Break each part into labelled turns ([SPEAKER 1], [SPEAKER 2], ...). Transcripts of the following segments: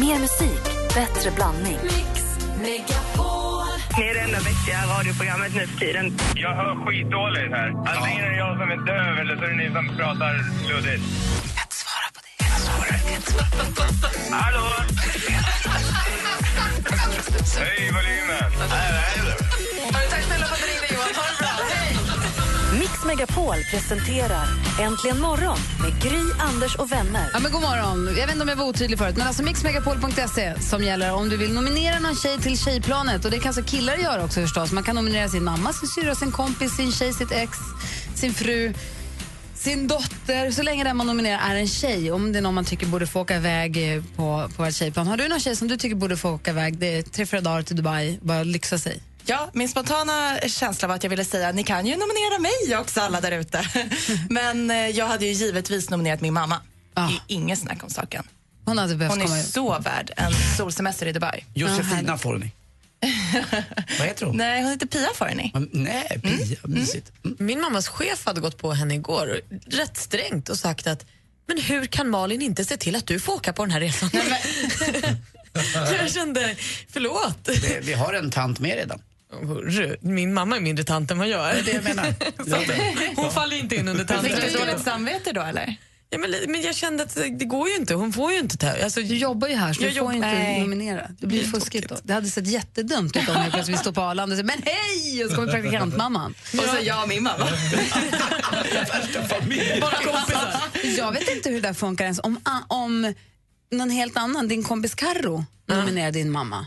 [SPEAKER 1] Mer musik, bättre blandning.
[SPEAKER 2] Ni är det enda vettiga radioprogrammet nu för tiden.
[SPEAKER 3] Jag hör skitdåligt här. Antingen är det jag som är döv eller så är det ni som pratar luddigt. Hallå? Hej, volymen!
[SPEAKER 4] Tack snälla för att du ringde, Johan. Ha det bra. Hej!
[SPEAKER 1] Mix Megapol presenterar Äntligen morgon med Gry, Anders och vänner.
[SPEAKER 5] Ja, men god morgon. Jag vet inte om jag var otydlig förut, men alltså mixmegapol.se som gäller om du vill nominera någon tjej till Tjejplanet. Och det kan alltså killar göra också förstås. Man kan nominera sin mamma, sin syrra, sin kompis, sin tjej, sitt ex, sin fru, sin dotter. Så länge den man nominerar är en tjej. Om det är någon man tycker borde få åka iväg eh, på, på ett tjejplan. Har du någon tjej som du tycker borde få åka iväg? Det är tre, fyra dagar till Dubai. Bara lyxa sig.
[SPEAKER 4] Ja, min spontana känsla var att jag ville säga ni kan ju nominera mig också alla där ute. Men eh, jag hade ju givetvis nominerat min mamma.
[SPEAKER 5] Ah.
[SPEAKER 4] Det är inget snack om saken.
[SPEAKER 5] Hon hade behövt
[SPEAKER 4] Hon är så värd en solsemester i Dubai.
[SPEAKER 6] Josefina Forni. Vad heter hon?
[SPEAKER 4] Nej, hon heter Pia Forni.
[SPEAKER 6] Mm, Nej, Pia. Mysigt. Mm.
[SPEAKER 7] Min mammas chef hade gått på henne igår, rätt strängt, och sagt att men hur kan Malin inte se till att du får åka på den här resan? jag kände, förlåt.
[SPEAKER 6] Det, vi har en tant med redan.
[SPEAKER 7] Hörru, Min mamma är mindre tant än vad jag är.
[SPEAKER 6] Det jag menar.
[SPEAKER 7] Hon faller inte in under
[SPEAKER 4] Fick du
[SPEAKER 7] tanten.
[SPEAKER 4] dåligt samvete då eller?
[SPEAKER 7] Ja, men, men jag kände att det går ju inte, hon får ju inte ta... Alltså,
[SPEAKER 5] Du jobbar ju här så
[SPEAKER 7] Jag
[SPEAKER 5] du får ju inte
[SPEAKER 4] Nej.
[SPEAKER 5] nominera. Det blir fuskigt då. Det hade sett jättedumt ut om jag plötsligt står på Arlanda och säger men hej! Och så kommer praktikantmamman.
[SPEAKER 4] Och så jag och min mamma.
[SPEAKER 7] bara kompisar.
[SPEAKER 5] Jag vet inte hur det där funkar ens. Om, om någon helt annan, din kompis Karro nominerar din mamma.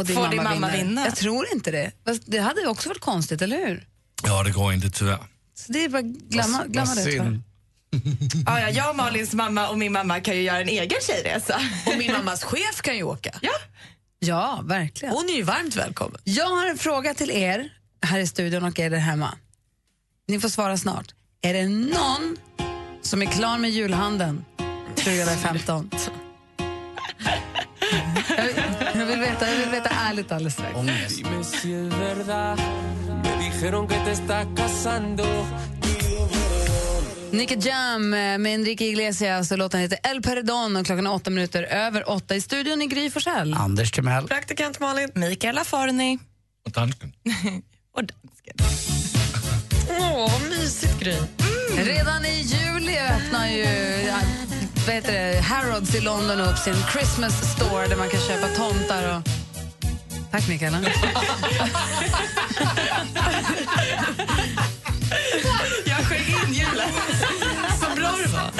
[SPEAKER 5] Och din
[SPEAKER 4] Får din mamma vinna?
[SPEAKER 5] Jag tror inte det. Fast det hade också varit konstigt, eller hur?
[SPEAKER 8] Ja, det går inte tyvärr.
[SPEAKER 5] Så det är bara glömma, glömma det. tror jag.
[SPEAKER 4] Ja, ja, jag och Malins mamma och min mamma kan ju göra en egen tjejresa.
[SPEAKER 7] Och min mammas chef kan ju åka.
[SPEAKER 4] Ja.
[SPEAKER 5] Ja, verkligen.
[SPEAKER 7] Hon är ju varmt välkommen.
[SPEAKER 5] Jag har en fråga till er här i studion och er där hemma. Ni får svara snart. Är det någon som är klar med julhandeln 2015? Vill, veta, jag vill veta ärligt alldeles strax.
[SPEAKER 6] Ångest.
[SPEAKER 5] Nicky Jam eh, med Enrique Iglesias och låten heter El Perdón och klockan är åtta minuter över åtta i studion i Gry Forssell.
[SPEAKER 6] Anders Timell.
[SPEAKER 7] Praktikant Malin.
[SPEAKER 4] Mikaela Forni
[SPEAKER 8] Och dansken.
[SPEAKER 4] och dansken.
[SPEAKER 7] Åh, vad mysigt Gry.
[SPEAKER 5] Redan i juli öppnar ju vad heter det, Harrods i London upp sin Christmas store där man kan köpa tomtar och... Tack, Mikaela.
[SPEAKER 4] Jag sjöng in julen.
[SPEAKER 7] Så bra det var.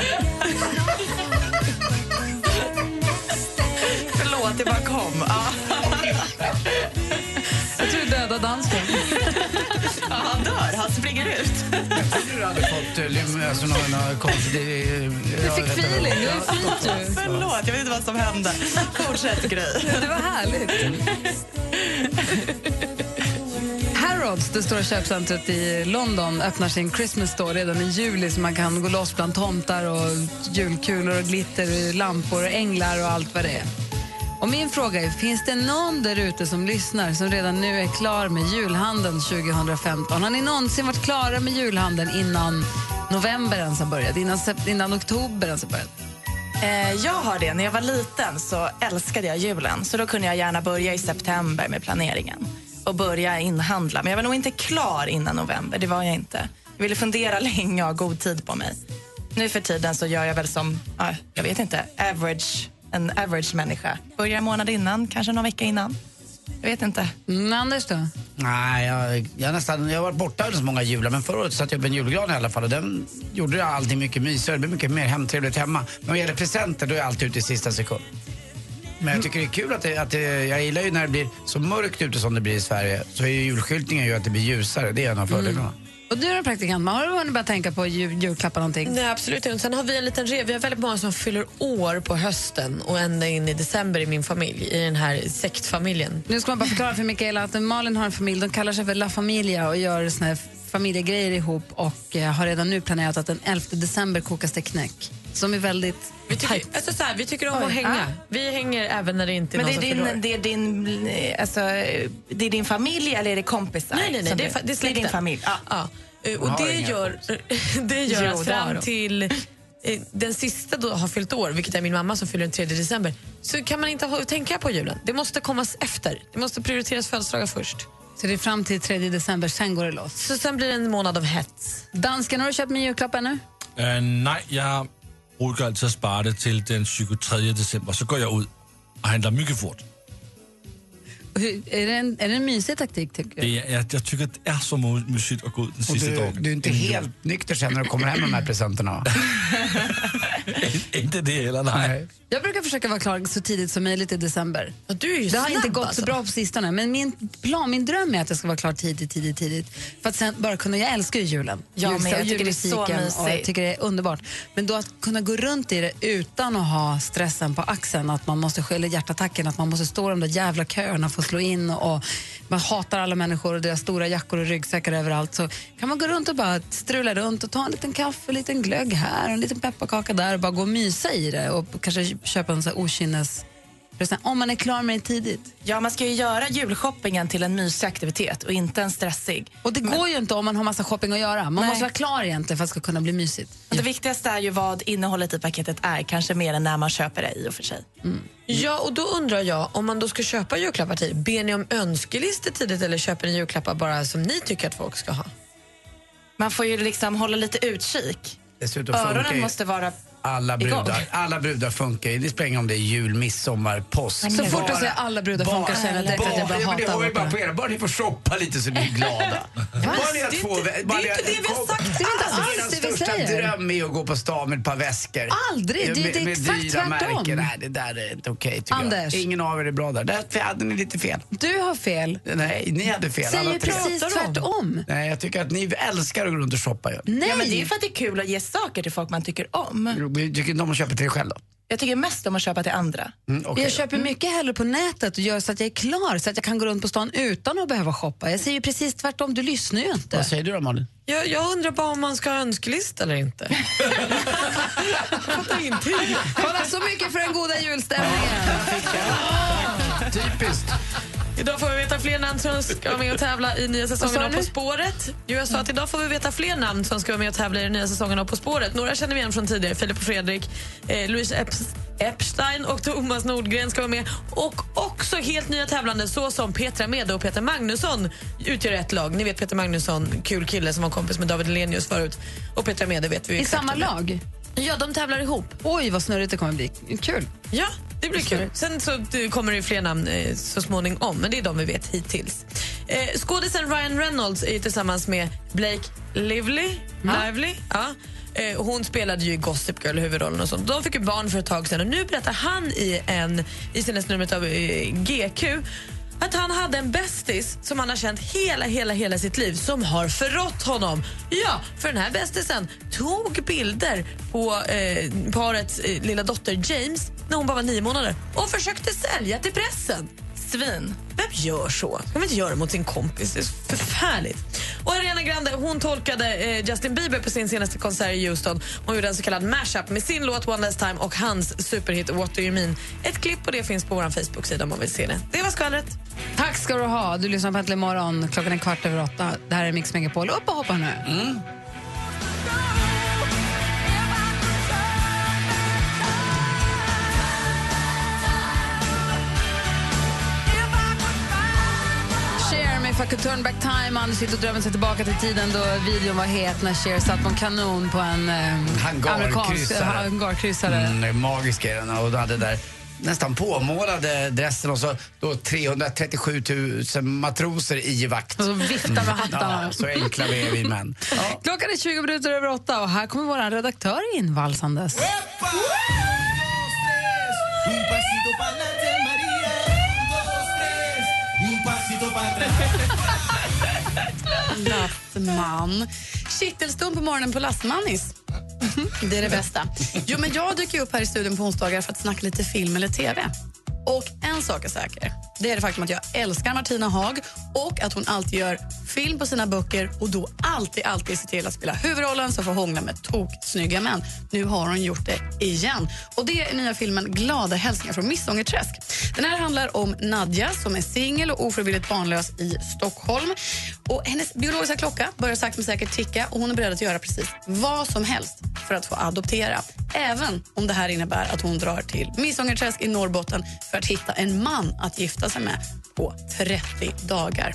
[SPEAKER 4] Förlåt, det bara kom.
[SPEAKER 5] Jag du dödade dansken.
[SPEAKER 4] Ja, han dör, han springer ut.
[SPEAKER 6] Du hade fått alltså, någon, konstig...
[SPEAKER 5] Du fick feeling, det var fint ju.
[SPEAKER 4] Förlåt, jag vet inte vad som hände. Fortsätt, Gry.
[SPEAKER 5] Det var härligt. Harrods, det stora köpcentret i London, öppnar sin Christmas store redan i juli så man kan gå loss bland tomtar och julkulor och glitter, och lampor och änglar och allt vad det är. Och min fråga är, finns det någon där ute som lyssnar som redan nu är klar med julhandeln 2015? Har ni någonsin varit klara med julhandeln innan november ens har börjat, innan, innan oktober ens har börjat?
[SPEAKER 4] Eh, jag har det. När jag var liten så älskade jag julen. Så då kunde jag gärna börja i september med planeringen och börja inhandla. Men jag var nog inte klar innan november. Det var jag inte. Jag ville fundera länge och ha god tid på mig. Nu för tiden så gör jag väl som, jag vet inte, average, en average människa. Börjar en månad innan, kanske någon vecka innan. Jag vet inte.
[SPEAKER 5] Mm, Anders då?
[SPEAKER 6] Nej, jag, jag, nästan, jag har varit borta under så många jular, men förra året satte jag upp en julgran i alla fall och den gjorde allting mycket mysigare. Det blev mycket mer hemtrevligt hemma. Men vad gäller presenter, då är jag alltid ute i sista sekund. Men jag tycker det är kul att, det, att det, jag gillar ju när det blir så mörkt ute som det blir i Sverige. Så är ju julskyltningen ju att det blir ljusare, det är en av fördelarna.
[SPEAKER 5] Och du då praktikant, har du hunnit börja tänka på jul, julklappar någonting?
[SPEAKER 7] Nej, absolut inte. Sen har vi en liten rev. Vi har väldigt många som fyller år på hösten och ända in i december i min familj, i den här sektfamiljen.
[SPEAKER 5] Nu ska man bara förklara för Mikaela att Malin har en familj, de kallar sig för La Familia och gör såna här familjegrejer ihop och eh, har redan nu planerat att den 11 december kokas det knäck. Som är väldigt
[SPEAKER 7] Vi tycker, alltså så här, vi tycker om att
[SPEAKER 5] Oj.
[SPEAKER 7] hänga.
[SPEAKER 5] Ah.
[SPEAKER 7] Vi hänger även när det inte är
[SPEAKER 4] Men
[SPEAKER 7] någon
[SPEAKER 4] det är,
[SPEAKER 7] som fyller år.
[SPEAKER 4] din, det, är din, eh, alltså, eh, det är din familj eller är det kompisar?
[SPEAKER 7] Nej, nej, nej
[SPEAKER 4] som
[SPEAKER 7] det, är,
[SPEAKER 4] du-
[SPEAKER 7] fa- det är
[SPEAKER 4] det är
[SPEAKER 7] släkten.
[SPEAKER 4] din familj. Ja.
[SPEAKER 7] Ja. Eh, Och
[SPEAKER 6] har
[SPEAKER 7] det
[SPEAKER 6] inga
[SPEAKER 7] gör, det gör
[SPEAKER 4] Jo,
[SPEAKER 7] att
[SPEAKER 4] det har
[SPEAKER 7] fram
[SPEAKER 4] de.
[SPEAKER 7] till eh, den sista då har fyllt år, vilket är min mamma som fyller den 3 december, så kan man inte ha, tänka på julen. Det måste komma efter. Det måste prioriteras födelsedagar först.
[SPEAKER 5] Så det är fram till 3 december, sen går det loss.
[SPEAKER 7] Så sen blir det en månad av hets.
[SPEAKER 5] Dansken, har du köpt min julklapp ännu?
[SPEAKER 8] Uh, nej, jag brukar alltid spara det till den 23 december. Så går jag ut och handlar mycket fort.
[SPEAKER 5] Hur- Är det en, är det en mysig taktik, tycker du?
[SPEAKER 8] Det är, jag, jag tycker att det är så mysigt att gå ut den
[SPEAKER 6] Och
[SPEAKER 8] sista
[SPEAKER 6] du,
[SPEAKER 8] dagen.
[SPEAKER 6] du är inte
[SPEAKER 8] jul.
[SPEAKER 6] helt nykter sen när du kommer hem med de här presenterna?
[SPEAKER 8] Inte det heller, nej.
[SPEAKER 5] Jag brukar försöka vara klar så tidigt som möjligt i december.
[SPEAKER 7] Ja, du är ju
[SPEAKER 5] Det har
[SPEAKER 7] snabb,
[SPEAKER 5] inte gått
[SPEAKER 7] alltså.
[SPEAKER 5] så bra på sistone, men min plan, min dröm är att jag ska vara klar tidigt, tidigt, tidigt. För att sen bara kunna, jag älskar ju julen.
[SPEAKER 4] Jag
[SPEAKER 5] Jul-
[SPEAKER 4] med, jag tycker det är så mysigt.
[SPEAKER 5] och jag tycker det är underbart. Men då att kunna gå runt i det utan att ha stressen på axeln, att man måste skylla hjärtattacken, att man måste stå i de där jävla köerna för att slå in och, man hatar alla människor och deras stora jackor och ryggsäckar överallt. Så kan man gå runt och bara strula runt och ta en liten kaffe, en liten glögg här och en liten pepparkaka där bara gå och mysa i det och kanske köpa en okynnes. Om man är klar med det tidigt.
[SPEAKER 4] Ja, man ska ju göra julshoppingen till en mysig aktivitet och inte en stressig.
[SPEAKER 5] Och det går ju inte om man har massa shopping att göra. Man
[SPEAKER 4] Nej.
[SPEAKER 5] måste vara klar egentligen för att det ska kunna bli mysigt.
[SPEAKER 4] Och Det viktigaste är ju vad innehållet i paketet är, kanske mer än när man köper det i och för sig.
[SPEAKER 7] Ja, och då undrar jag, om man då ska köpa julklappar tidigt, ber ni om önskelistor tidigt eller köper ni julklappar bara som ni tycker att folk ska ha?
[SPEAKER 4] Man får ju liksom hålla lite utkik. Öronen måste vara
[SPEAKER 6] alla brudar. Alla brudar funkar. Det spelar ingen om det är jul, midsommar, påsk.
[SPEAKER 5] Så fort du säger alla brudar funkar känner jag direkt att jag börjar
[SPEAKER 6] Ja, men Det
[SPEAKER 5] hata
[SPEAKER 6] har ju bara er. Bara ni får shoppa lite så blir ni glada. Bara ni har
[SPEAKER 7] Det är
[SPEAKER 6] två-
[SPEAKER 7] det är
[SPEAKER 6] bara
[SPEAKER 7] inte det vi har sagt.
[SPEAKER 5] Det är inte alls det vi
[SPEAKER 6] största
[SPEAKER 5] säger.
[SPEAKER 6] dröm är att gå på stan med ett par väskor.
[SPEAKER 5] Aldrig. Det är exakt
[SPEAKER 6] dyra
[SPEAKER 5] tvärtom.
[SPEAKER 6] märken. Nej, det där är inte okej
[SPEAKER 5] Anders.
[SPEAKER 6] jag. Ingen av er är bra där. Där hade ni lite fel.
[SPEAKER 5] Du har fel.
[SPEAKER 6] Nej, ni hade fel.
[SPEAKER 5] Säger precis tvärtom.
[SPEAKER 6] Nej, jag tycker att ni älskar att gå runt och shoppa.
[SPEAKER 5] Nej.
[SPEAKER 4] Ja, men det är för att det är kul att ge saker till folk man tycker om.
[SPEAKER 6] Tycker inte om att köpa till dig själv då?
[SPEAKER 4] Jag tycker mest om att köpa till andra.
[SPEAKER 6] Mm, okej
[SPEAKER 5] Jag köper mycket hellre på nätet och gör så att jag är klar så att jag kan gå runt på stan utan att behöva shoppa. Jag säger ju precis tvärtom, du lyssnar ju inte.
[SPEAKER 6] Vad säger du då Malin?
[SPEAKER 7] Jag, jag undrar bara om man ska ha önskelista eller inte. jag fattar ingenting.
[SPEAKER 5] Kolla så mycket för den goda julstämningen.
[SPEAKER 6] Typiskt.
[SPEAKER 7] Idag får vi veta fler namn som ska vara med och tävla i nya säsongen av? På spåret. Jo, jag sa att idag får vi veta fler namn som ska vara med och tävla i den nya säsongen av På spåret. Några känner vi igen från tidigare. Filip och Fredrik, eh, Louise Epps, Epstein och Thomas Nordgren ska vara med. Och också helt nya tävlande såsom Petra Mede och Peter Magnusson utgör ett lag. Ni vet Peter Magnusson, kul kille som var kompis med David Hellenius förut. Och Petra Mede vet vi
[SPEAKER 5] I samma lag?
[SPEAKER 7] Ja, de tävlar ihop.
[SPEAKER 5] Oj, vad snurrigt det kommer bli. Kul.
[SPEAKER 7] Ja, det blir kul. Sen så kommer det fler namn eh, så småningom, men det är de vi vet hittills. Eh, skådisen Ryan Reynolds är tillsammans med Blake Lively. Lively ja. eh, hon spelade ju i Gossip Girl huvudrollen och sånt. De fick barn för ett tag sedan och nu berättar han i, en, i senaste numret av eh, GQ att han hade en bästis som han har känt hela, hela, hela sitt liv som har förrått honom. Ja, för den här bästisen tog bilder på eh, parets eh, lilla dotter James när hon bara var nio månader och försökte sälja till pressen.
[SPEAKER 4] Svin.
[SPEAKER 7] Vem gör så? kan man inte göra mot sin kompis. Det är förfärligt. Och Ariana Grande hon tolkade eh, Justin Bieber på sin senaste konsert i Houston. Hon gjorde en så kallad mashup med sin låt One Last Time och hans superhit What Do You Mean. Ett klipp på det finns på vår Facebook-sida om man vill se det. Det var skvallret.
[SPEAKER 5] Tack ska du ha. Du lyssnar på Äntligen morgon. Klockan är kvart över åtta. Det här är Mix Megapol. Upp och hoppa nu. Cher med If I could turn back time. Anders sitter och drömmer sig tillbaka till tiden då videon var het när Cher satt på en kanon på en eh, amerikansk
[SPEAKER 6] Hangarkryssare. Mm, magisk är den. Och hade där nästan påmålade dressen och så då 337 000 matroser i vakt.
[SPEAKER 5] Och så viftar med hattarna.
[SPEAKER 6] Ja, så enkla vi är vi män. Ja.
[SPEAKER 5] Klockan är 20 minuter över åtta och här kommer vår redaktör invalsandes.
[SPEAKER 9] Lastman. Kittelstund på morgonen på lastmannis. Det är det bästa. Jo, men jag dyker upp här i studion på onsdagar för att snacka lite film eller tv. Och en sak är säker det är det faktum att jag älskar Martina Haag och att hon alltid gör film på sina böcker och då alltid, alltid ser till att spela huvudrollen som får hångla med toksnygga män. Nu har hon gjort det igen. Och Det är nya filmen Glada hälsningar från Missångerträsk. Den här handlar om Nadja som är singel och ofrivilligt barnlös i Stockholm. Och hennes biologiska klocka börjar sakta men säkert ticka och hon är beredd att göra precis vad som helst för att få adoptera. Även om det här innebär att hon drar till Missångerträsk i Norrbotten för att hitta en man att gifta sig med på 30 dagar.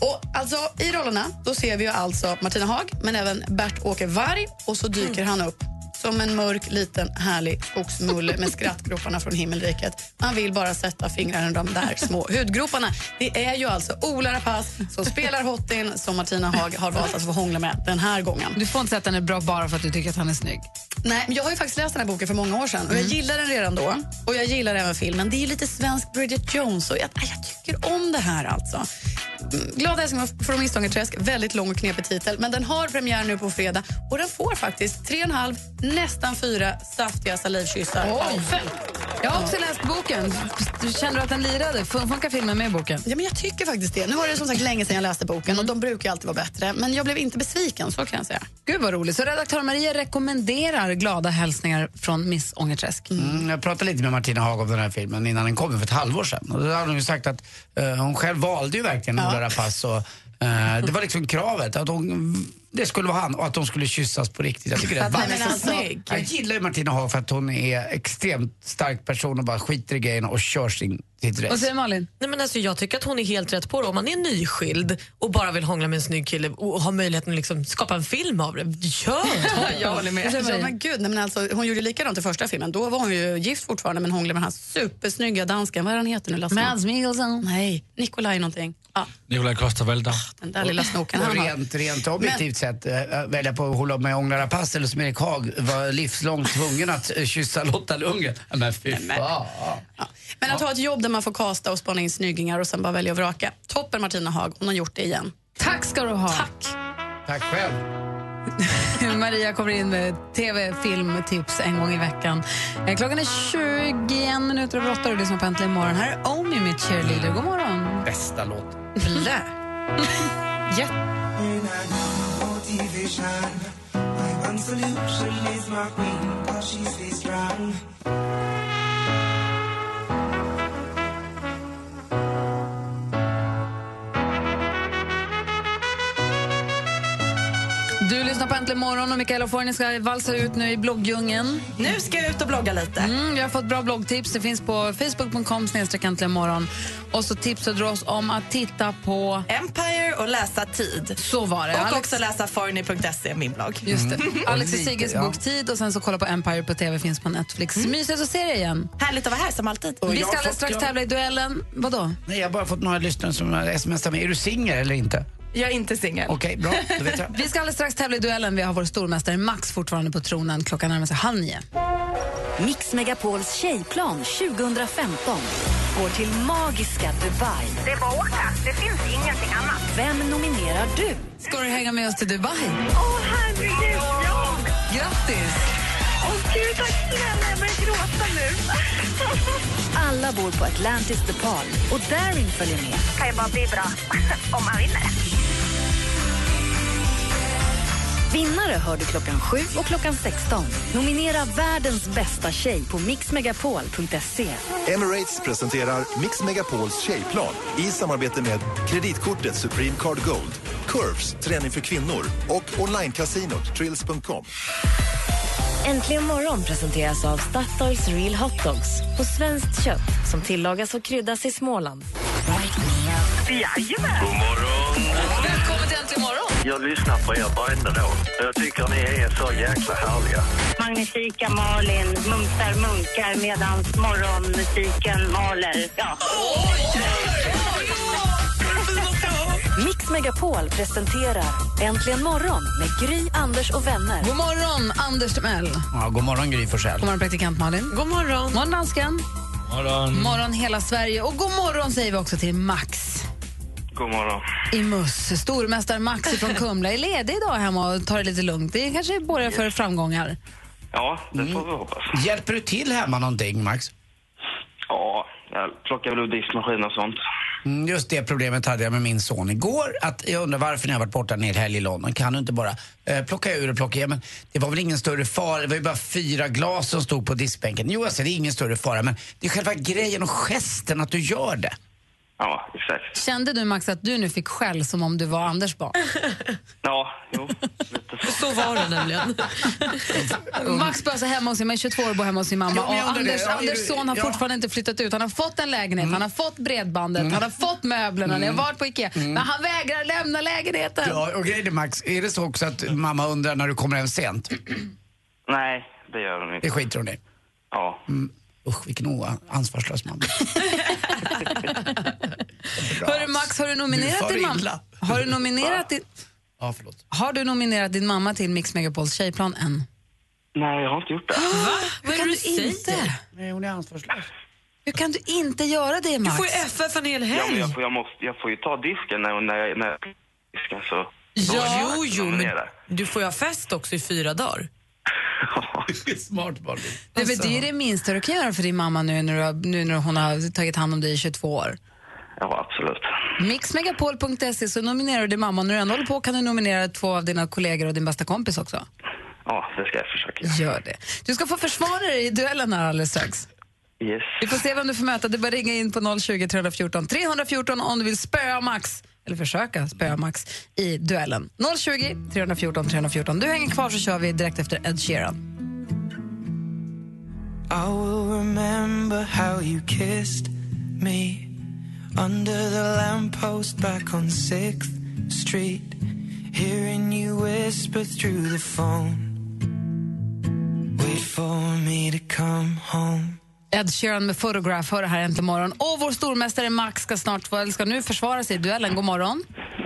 [SPEAKER 9] Och alltså, I rollerna då ser vi ju alltså Martina Haag men även Bert-Åke Varg och så dyker han upp som en mörk, liten, härlig skogsmulle med skrattgroparna från himmelriket. Man vill bara sätta fingrarna i de där små hudgroparna. Det är ju alltså Ola Rapace som spelar Hottin som Martina Haag har valt att få hångla med den här gången.
[SPEAKER 5] Du får inte säga att den är bra bara för att du tycker att han är snygg.
[SPEAKER 9] Nej, men jag har ju faktiskt läst den här boken för många år sedan och jag gillar den redan då. Och jag gillar även filmen. Det är ju lite svensk Bridget Jones och jag, jag tycker om det här alltså. Mm, Glad hälsning från Missångerträsk. Väldigt lång och knepig titel, men den har premiär nu på fredag och den får faktiskt 3,5, nästan fyra saftiga salivkyssar av fem.
[SPEAKER 5] Jag har också läst boken. Känner du att den lirade? Fun- Funkar filmen med boken?
[SPEAKER 9] Ja, men jag tycker faktiskt det. Nu var det som sagt länge sedan jag läste boken och de brukar alltid vara bättre. Men jag blev inte besviken, så kan jag säga.
[SPEAKER 5] Gud vad roligt. Så redaktör Maria rekommenderar glada hälsningar från Miss Ångerträsk.
[SPEAKER 6] Mm, jag pratade lite med Martina Haag om den här filmen innan den kom för ett halvår sedan. Och då hade hon ju sagt att eh, hon själv valde ju verkligen Ola Rapace. Och, eh, det var liksom kravet, att hon, det skulle vara han och att de skulle kyssas på riktigt. Jag tycker det är
[SPEAKER 9] alltså,
[SPEAKER 4] snygg.
[SPEAKER 6] Jag gillar ju Martina Haag för att hon är extremt stark person och bara skiter i grejerna och kör sin, sitt
[SPEAKER 5] Vad
[SPEAKER 6] race.
[SPEAKER 5] säger Malin?
[SPEAKER 7] Nej, men alltså, jag tycker att hon är helt rätt på det. Om man är nyskild och bara vill hångla med en snygg kille och har möjligheten att liksom skapa en film av det, kör!
[SPEAKER 4] Jag håller med.
[SPEAKER 9] Ja, men gud, nej, men alltså, hon gjorde likadant i första filmen. Då var hon ju gift fortfarande men hånglade med den här supersnygga dansken. Vad är han heter nu? Lasse?
[SPEAKER 5] Mads Mikkelsen.
[SPEAKER 9] Nej, Nikolaj någonting. Ja,
[SPEAKER 8] Nikolaj Coster-Waldau.
[SPEAKER 9] den där lilla snoken
[SPEAKER 6] Och
[SPEAKER 9] han har.
[SPEAKER 6] rent, rent objektivt sett, äh, välja på att hålla med Ola Rapace eller som Erik Haag var livslångt tvungen att äh, kyssa Lotta Lundgren. Men fy fan.
[SPEAKER 9] Ja. Men att ha ett jobb där man får kasta och spana in snyggingar och sen bara välja och vraka. Toppen Martina Haag, hon har gjort det igen.
[SPEAKER 5] Tack ska du ha.
[SPEAKER 9] Tack!
[SPEAKER 6] Tack själv.
[SPEAKER 5] Maria kommer in med tv, filmtips en gång i veckan. Eh, Klockan är 21 minuter över åtta och du lyssnar på Äntligen morgon. Här är Omi med Cheerleader. God morgon.
[SPEAKER 6] Bästa låt.
[SPEAKER 9] Blä. Jätte-
[SPEAKER 5] Du Äntligen morgon och Mikaela Forni ska valsa ut nu i bloggdjungeln.
[SPEAKER 4] Nu ska jag ut och blogga lite.
[SPEAKER 5] Mm, vi har fått bra bloggtips. Det finns på facebook.com morgon. Och så tipsade du oss om att titta på...
[SPEAKER 4] Empire och läsa tid.
[SPEAKER 5] Så var det.
[SPEAKER 4] Och
[SPEAKER 5] Alex-
[SPEAKER 4] också läsa forny.se, min blogg.
[SPEAKER 5] Just det. Alex och
[SPEAKER 6] Lite,
[SPEAKER 5] Sigges
[SPEAKER 6] ja.
[SPEAKER 5] bok Tid och sen så kolla på Empire på tv finns på Netflix. Mysigt att se det igen.
[SPEAKER 4] Härligt att vara här som alltid.
[SPEAKER 6] Och
[SPEAKER 5] Vi
[SPEAKER 6] jag
[SPEAKER 5] ska alldeles strax
[SPEAKER 6] jag-
[SPEAKER 5] tävla i duellen. Vadå?
[SPEAKER 6] Nej, jag har bara fått några lyssnare som har smsat mig. Är du singel eller inte?
[SPEAKER 4] Jag är inte singel.
[SPEAKER 6] Okej, bra. Då vet jag.
[SPEAKER 5] Vi ska alldeles strax tävla i duellen. Vi har vår stormästare Max fortfarande på tronen. Klockan närmar sig halv nio.
[SPEAKER 1] Mix Megapols tjejplan 2015 går till magiska Dubai.
[SPEAKER 2] Det är bara att åka. Det finns ingenting annat.
[SPEAKER 1] Vem nominerar du?
[SPEAKER 5] Ska du hänga med oss till Dubai?
[SPEAKER 2] Åh, herregud! Ja!
[SPEAKER 5] Grattis!
[SPEAKER 2] Åh, gud, tack snälla. Jag börjar gråta nu.
[SPEAKER 1] Alla bor på Atlantis DePaul och Darin följer med.
[SPEAKER 2] kan ju bara bli bra om man vinner.
[SPEAKER 1] Vinnare hör du klockan 7 och klockan 16. Nominera världens bästa tjej på mixmegapol.se.
[SPEAKER 10] Emirates presenterar Mix Megapols tjejplan i samarbete med kreditkortet Supreme Card Gold, Curves, träning för kvinnor och onlinekasinot Trills.com.
[SPEAKER 1] Äntligen morgon presenteras av Statoils Real Hot Dogs på svenskt kött som tillagas och kryddas i Småland.
[SPEAKER 2] Jajamän!
[SPEAKER 3] God morgon. Jag lyssnar på er varenda dag. Jag tycker ni är så jäkla härliga.
[SPEAKER 2] Magnifika Malin mumsar munkar medan morgonmusiken maler. Ja.
[SPEAKER 1] Mix Megapol presenterar Äntligen morgon med Gry, Anders och vänner.
[SPEAKER 5] God morgon, Anders Timell.
[SPEAKER 6] Ja, god morgon Gry Forssell.
[SPEAKER 5] God morgon, praktikant Malin.
[SPEAKER 7] God morgon.
[SPEAKER 5] God morgon, dansken.
[SPEAKER 8] Morgon.
[SPEAKER 5] morgon, hela Sverige. Och god morgon säger vi också till Max
[SPEAKER 3] God morgon.
[SPEAKER 5] i Muss. Stormästare Max från Kumla är ledig idag hemma och tar det lite lugnt. Det kanske borgar för framgångar.
[SPEAKER 3] Ja, det får vi hoppas.
[SPEAKER 6] Hjälper du till hemma någonting, Max?
[SPEAKER 3] Ja,
[SPEAKER 11] Jag plockar väl ur diskmaskin och sånt.
[SPEAKER 6] Mm, Just det problemet hade jag med min son igår. Att jag undrar varför när jag varit borta en hel helg i London kan du inte bara eh, plocka ur och plocka i? Men det var väl ingen större fara. Det var ju bara fyra glas som stod på diskbänken. Jo, jag säger det är ingen större fara. Men det är själva grejen och gesten att du gör det.
[SPEAKER 11] Ja, exakt.
[SPEAKER 5] Kände du Max att du nu fick skäll som om du var Anders barn?
[SPEAKER 11] Ja, jo.
[SPEAKER 7] Så var det nämligen.
[SPEAKER 5] Max bor alltså hemma hos sin, men 22 år bor hemma hos sin mamma.
[SPEAKER 6] Jag
[SPEAKER 5] och. Anders,
[SPEAKER 6] Ja,
[SPEAKER 5] Anders son har
[SPEAKER 6] ja.
[SPEAKER 5] fortfarande inte flyttat ut. Han har fått en lägenhet, han har fått bredbandet, han har fått möblerna, ni har varit på Ikea. Men han vägrar lämna lägenheten.
[SPEAKER 6] Ja, och grejen är Max, är det så också att mamma undrar när du kommer hem sent?
[SPEAKER 11] Nej, det gör hon inte.
[SPEAKER 6] Det skiter hon i.
[SPEAKER 11] Ja.
[SPEAKER 6] Mm. Usch, vilken ansvarslös mamma.
[SPEAKER 5] Hörru Max, har du nominerat
[SPEAKER 6] Du
[SPEAKER 5] din mamma? Har du nominerat din,
[SPEAKER 6] Ja, förlåt.
[SPEAKER 5] har du nominerat din mamma till Mix Megapols tjejplan än?
[SPEAKER 11] Nej, jag har inte gjort det.
[SPEAKER 5] Hur kan du inte?
[SPEAKER 6] Nej, hon är ansvarslös.
[SPEAKER 5] Hur kan du inte göra det
[SPEAKER 7] Du
[SPEAKER 5] Max?
[SPEAKER 7] får ju FF en hel
[SPEAKER 11] Ja, men
[SPEAKER 7] helg.
[SPEAKER 11] jag, får, jag, måste, jag får ju ta disken när, när, när jag diskar så...
[SPEAKER 7] Ja, jo, jo, men
[SPEAKER 11] nominera.
[SPEAKER 7] du får ju ha fest också i fyra dagar.
[SPEAKER 6] Smart Barbie.
[SPEAKER 7] Alltså.
[SPEAKER 5] det är det minsta du kan göra för din mamma nu när, du nu när hon har tagit hand om dig i 22 år.
[SPEAKER 11] Ja, absolut.
[SPEAKER 5] Mixmegapol.se så nominerar du din mamma. När du ändå håller på kan du nominera två av dina kollegor och din bästa kompis också.
[SPEAKER 11] Ja, det ska jag försöka.
[SPEAKER 5] Gör det. Du ska få försvara dig i duellen här alldeles strax.
[SPEAKER 11] Yes.
[SPEAKER 5] Vi får se vem du får möta. Det bara ringa in på 020 314 314 om du vill spöa Max, eller försöka spöa Max i duellen. 020 314 314. Du hänger kvar så kör vi direkt efter Ed Sheeran.
[SPEAKER 12] I will remember how you kissed me under the lamppost back on 6th Street, hearing you whisper through the phone. Wait for me to come home.
[SPEAKER 5] Ed Sheeran med Photograph hör det här äntligen morgon. Och vår stormästare Max ska snart eller ska nu försvara sig i duellen. God morgon.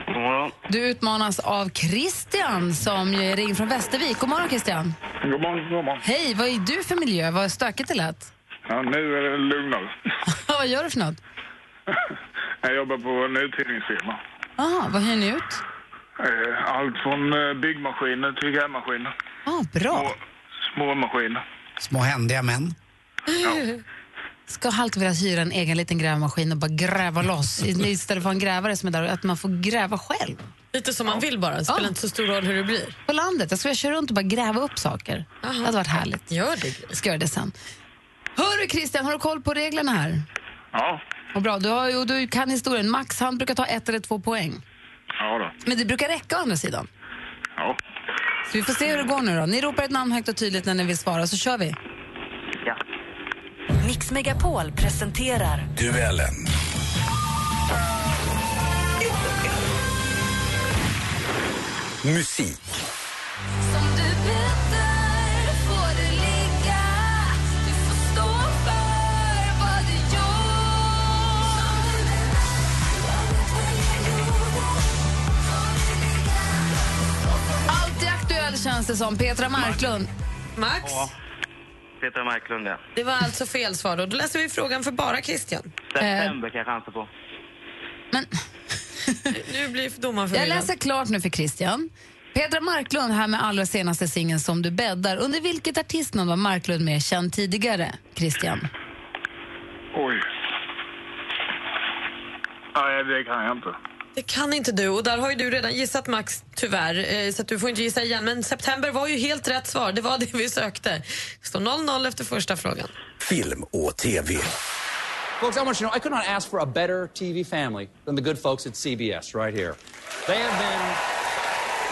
[SPEAKER 11] God morgon.
[SPEAKER 5] Du utmanas av Christian som ju ringer från Västervik. God morgon Christian.
[SPEAKER 3] God morgon, god morgon.
[SPEAKER 5] Hej, vad är du för miljö? Vad stökigt det lät.
[SPEAKER 3] Ja, nu är det lugnare.
[SPEAKER 5] vad gör du för något?
[SPEAKER 3] Jag jobbar på en uthyrningsfirma.
[SPEAKER 5] Aha, vad hyr ni ut?
[SPEAKER 3] Eh, Allt från eh, byggmaskiner till grävmaskiner.
[SPEAKER 5] Ah, bra.
[SPEAKER 3] Små maskiner.
[SPEAKER 6] Små händiga män.
[SPEAKER 5] Ska alltid vilja hyra en egen liten grävmaskin och bara gräva loss istället för en grävare som är där att man får gräva själv.
[SPEAKER 7] Lite som man vill bara, det spelar
[SPEAKER 5] Ja.
[SPEAKER 7] inte så stor roll hur det blir.
[SPEAKER 5] På landet. Jag skulle köra runt och bara gräva upp saker. Det hade varit härligt.
[SPEAKER 7] Gör det.
[SPEAKER 5] Ska göra det sen. Hör du Christian, har du koll på reglerna här?
[SPEAKER 3] Ja.
[SPEAKER 5] Och bra, du, har, du kan historien. Max han brukar ta ett eller två poäng.
[SPEAKER 3] Ja då.
[SPEAKER 5] Men det brukar räcka å andra sidan.
[SPEAKER 3] Ja.
[SPEAKER 5] Så vi får se hur det går nu då. Ni ropar ett namn högt och tydligt när ni vill svara så kör vi.
[SPEAKER 1] Mix Megapol presenterar
[SPEAKER 13] Duellen. Musik.
[SPEAKER 12] Som du beter får du ligga Du får stå för vad du
[SPEAKER 5] Alltid aktuell känns det som. Petra Marklund.
[SPEAKER 7] Max,
[SPEAKER 11] Peter Marklund, ja.
[SPEAKER 7] det var alltså fel svar då. Då läser vi frågan för bara Christian.
[SPEAKER 11] September kan jag chansa på.
[SPEAKER 5] Men...
[SPEAKER 7] nu blir domaren
[SPEAKER 5] Jag
[SPEAKER 7] förvirrad.
[SPEAKER 5] läser klart nu för Christian. Petra Marklund här med allra senaste singeln Som du bäddar. Under vilket artistnamn var Marklund med känd tidigare, Christian?
[SPEAKER 3] Oj. Nej, det kan jag inte.
[SPEAKER 7] Det kan inte du och där har ju du redan gissat Max tyvärr eh, så att du får inte gissa igen. Men september var ju helt rätt svar. Det var det vi sökte. Det står 0-0 efter första frågan.
[SPEAKER 13] Film och TV.
[SPEAKER 14] Folks, I want you to know I could not ask for a better TV family than the good folks at CBS right here. They have been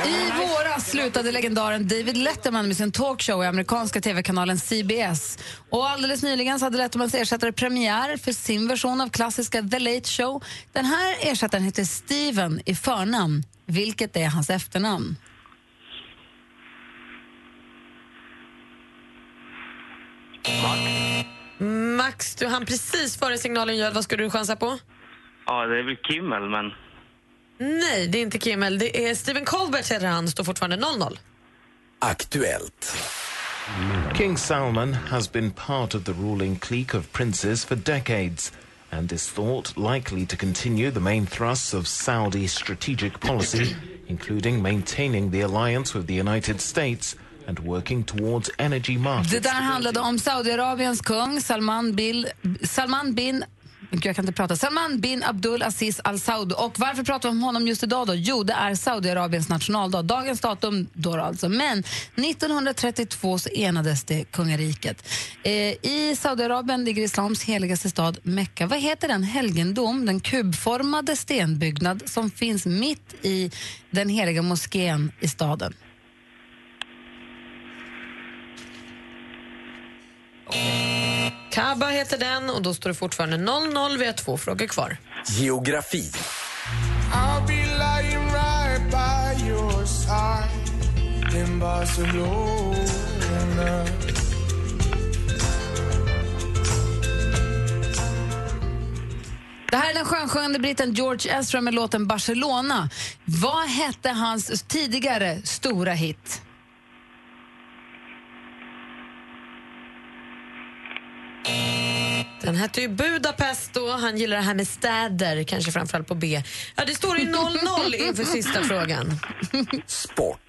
[SPEAKER 5] I våras slutade legendaren David Letterman med sin talkshow i amerikanska tv-kanalen CBS. Och alldeles nyligen så hade Lettermans ersättare premiär för sin version av klassiska The Late Show. Den här ersättaren heter Steven i förnamn. Vilket är hans efternamn?
[SPEAKER 7] Max, du hann precis före signalen ljöd. Vad skulle du chansa på?
[SPEAKER 11] Ja, det är väl Kimmel, men...
[SPEAKER 7] Nej, det är inte Kimmel. Det är Stephen Colbert heter han. Står fortfarande 0-0.
[SPEAKER 13] Aktuellt.
[SPEAKER 15] King Salman has been part of the ruling clique of princes for decades and is thought likely to continue the main thrusts of Saudi strategic policy, including maintaining the alliance with the United States and working towards energy markets.
[SPEAKER 5] Det där handlade om Saudiarabiens kung Salman, Bil, Salman bin jag kan inte prata. Salman bin Abdul Aziz Al Saud. Och varför pratar vi om honom just idag? då? Jo, det är Saudiarabiens nationaldag. Dagens datum då alltså. Men 1932 så enades det kungariket. Eh, I Saudiarabien ligger islams heligaste stad Mekka. Vad heter den helgendom, den kubformade stenbyggnad som finns mitt i den heliga moskén i staden?
[SPEAKER 7] Kaaba heter den och då står det fortfarande 0-0. Vi har två frågor kvar.
[SPEAKER 13] Geografi.
[SPEAKER 12] I'll be lying right by your side in Barcelona.
[SPEAKER 5] Det här är den skönsjungande britten George Ezra med låten Barcelona. Vad hette hans tidigare stora hit?
[SPEAKER 7] Den hette ju Budapest då. Han gillar det här med städer, kanske framförallt på B. Ja, det står ju 0-0 inför sista frågan.
[SPEAKER 13] Sport.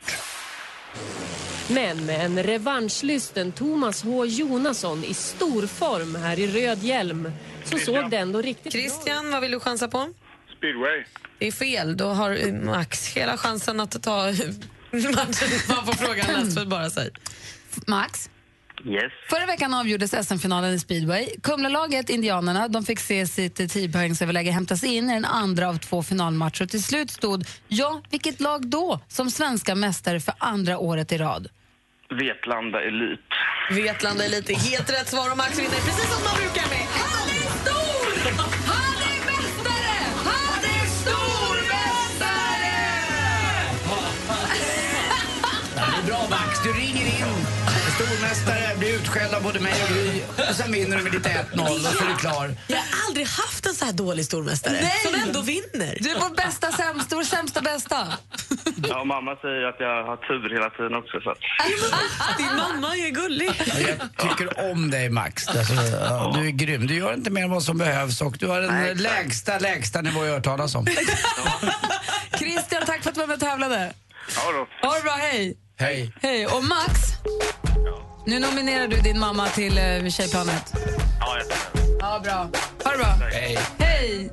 [SPEAKER 16] Men med en revanschlysten Thomas H Jonasson i stor form här i röd hjälm så såg det ändå riktigt
[SPEAKER 7] Christian, vad vill du chansa på?
[SPEAKER 3] Speedway.
[SPEAKER 7] Det är fel. Då har eh, Max hela chansen att ta matchen. Man får frågan läst för bara säg.
[SPEAKER 5] Max?
[SPEAKER 11] Yes.
[SPEAKER 5] Förra veckan avgjordes SM-finalen i speedway. Kumlalaget, Indianerna, de fick se sitt 10-poängsöverläge hämtas in i den andra av två finalmatcher. Och till slut stod, ja, vilket lag då, som svenska mästare för andra året i rad?
[SPEAKER 11] Vetlanda Elit.
[SPEAKER 7] Vetlanda Elit är helt rätt svar och Max vinner precis som man brukar med. Han är stor! Han är mästare! Han är stormästare!
[SPEAKER 6] Det är bra Max, du ringer in. Stormästare, blir utskälld av både mig och Gry. Och sen vinner du med lite 1-0 och så är du klar.
[SPEAKER 7] Jag har aldrig haft en så här dålig stormästare
[SPEAKER 5] Nej!
[SPEAKER 7] som ändå vinner.
[SPEAKER 5] Du är vår bästa sämsta, vår sämsta bästa.
[SPEAKER 11] Ja, mamma säger att jag har tur hela tiden också. Så att...
[SPEAKER 7] Din mamma är gullig.
[SPEAKER 6] Ja, Jag tycker om dig Max. Alltså, du är grym. Du gör inte mer än vad som behövs och du har den
[SPEAKER 11] Nej,
[SPEAKER 6] lägsta, lägsta nivå jag hört talas om.
[SPEAKER 5] Christian, tack för att du var med och tävlade.
[SPEAKER 3] Ja då.
[SPEAKER 5] Ha det bra, hej.
[SPEAKER 6] Hej.
[SPEAKER 5] Hej. Och Max, nu nominerar du din mamma till uh, Tjejplanet.
[SPEAKER 3] Ja, jag
[SPEAKER 5] Ja, bra. Ha det bra.
[SPEAKER 6] Hej.
[SPEAKER 5] Hej.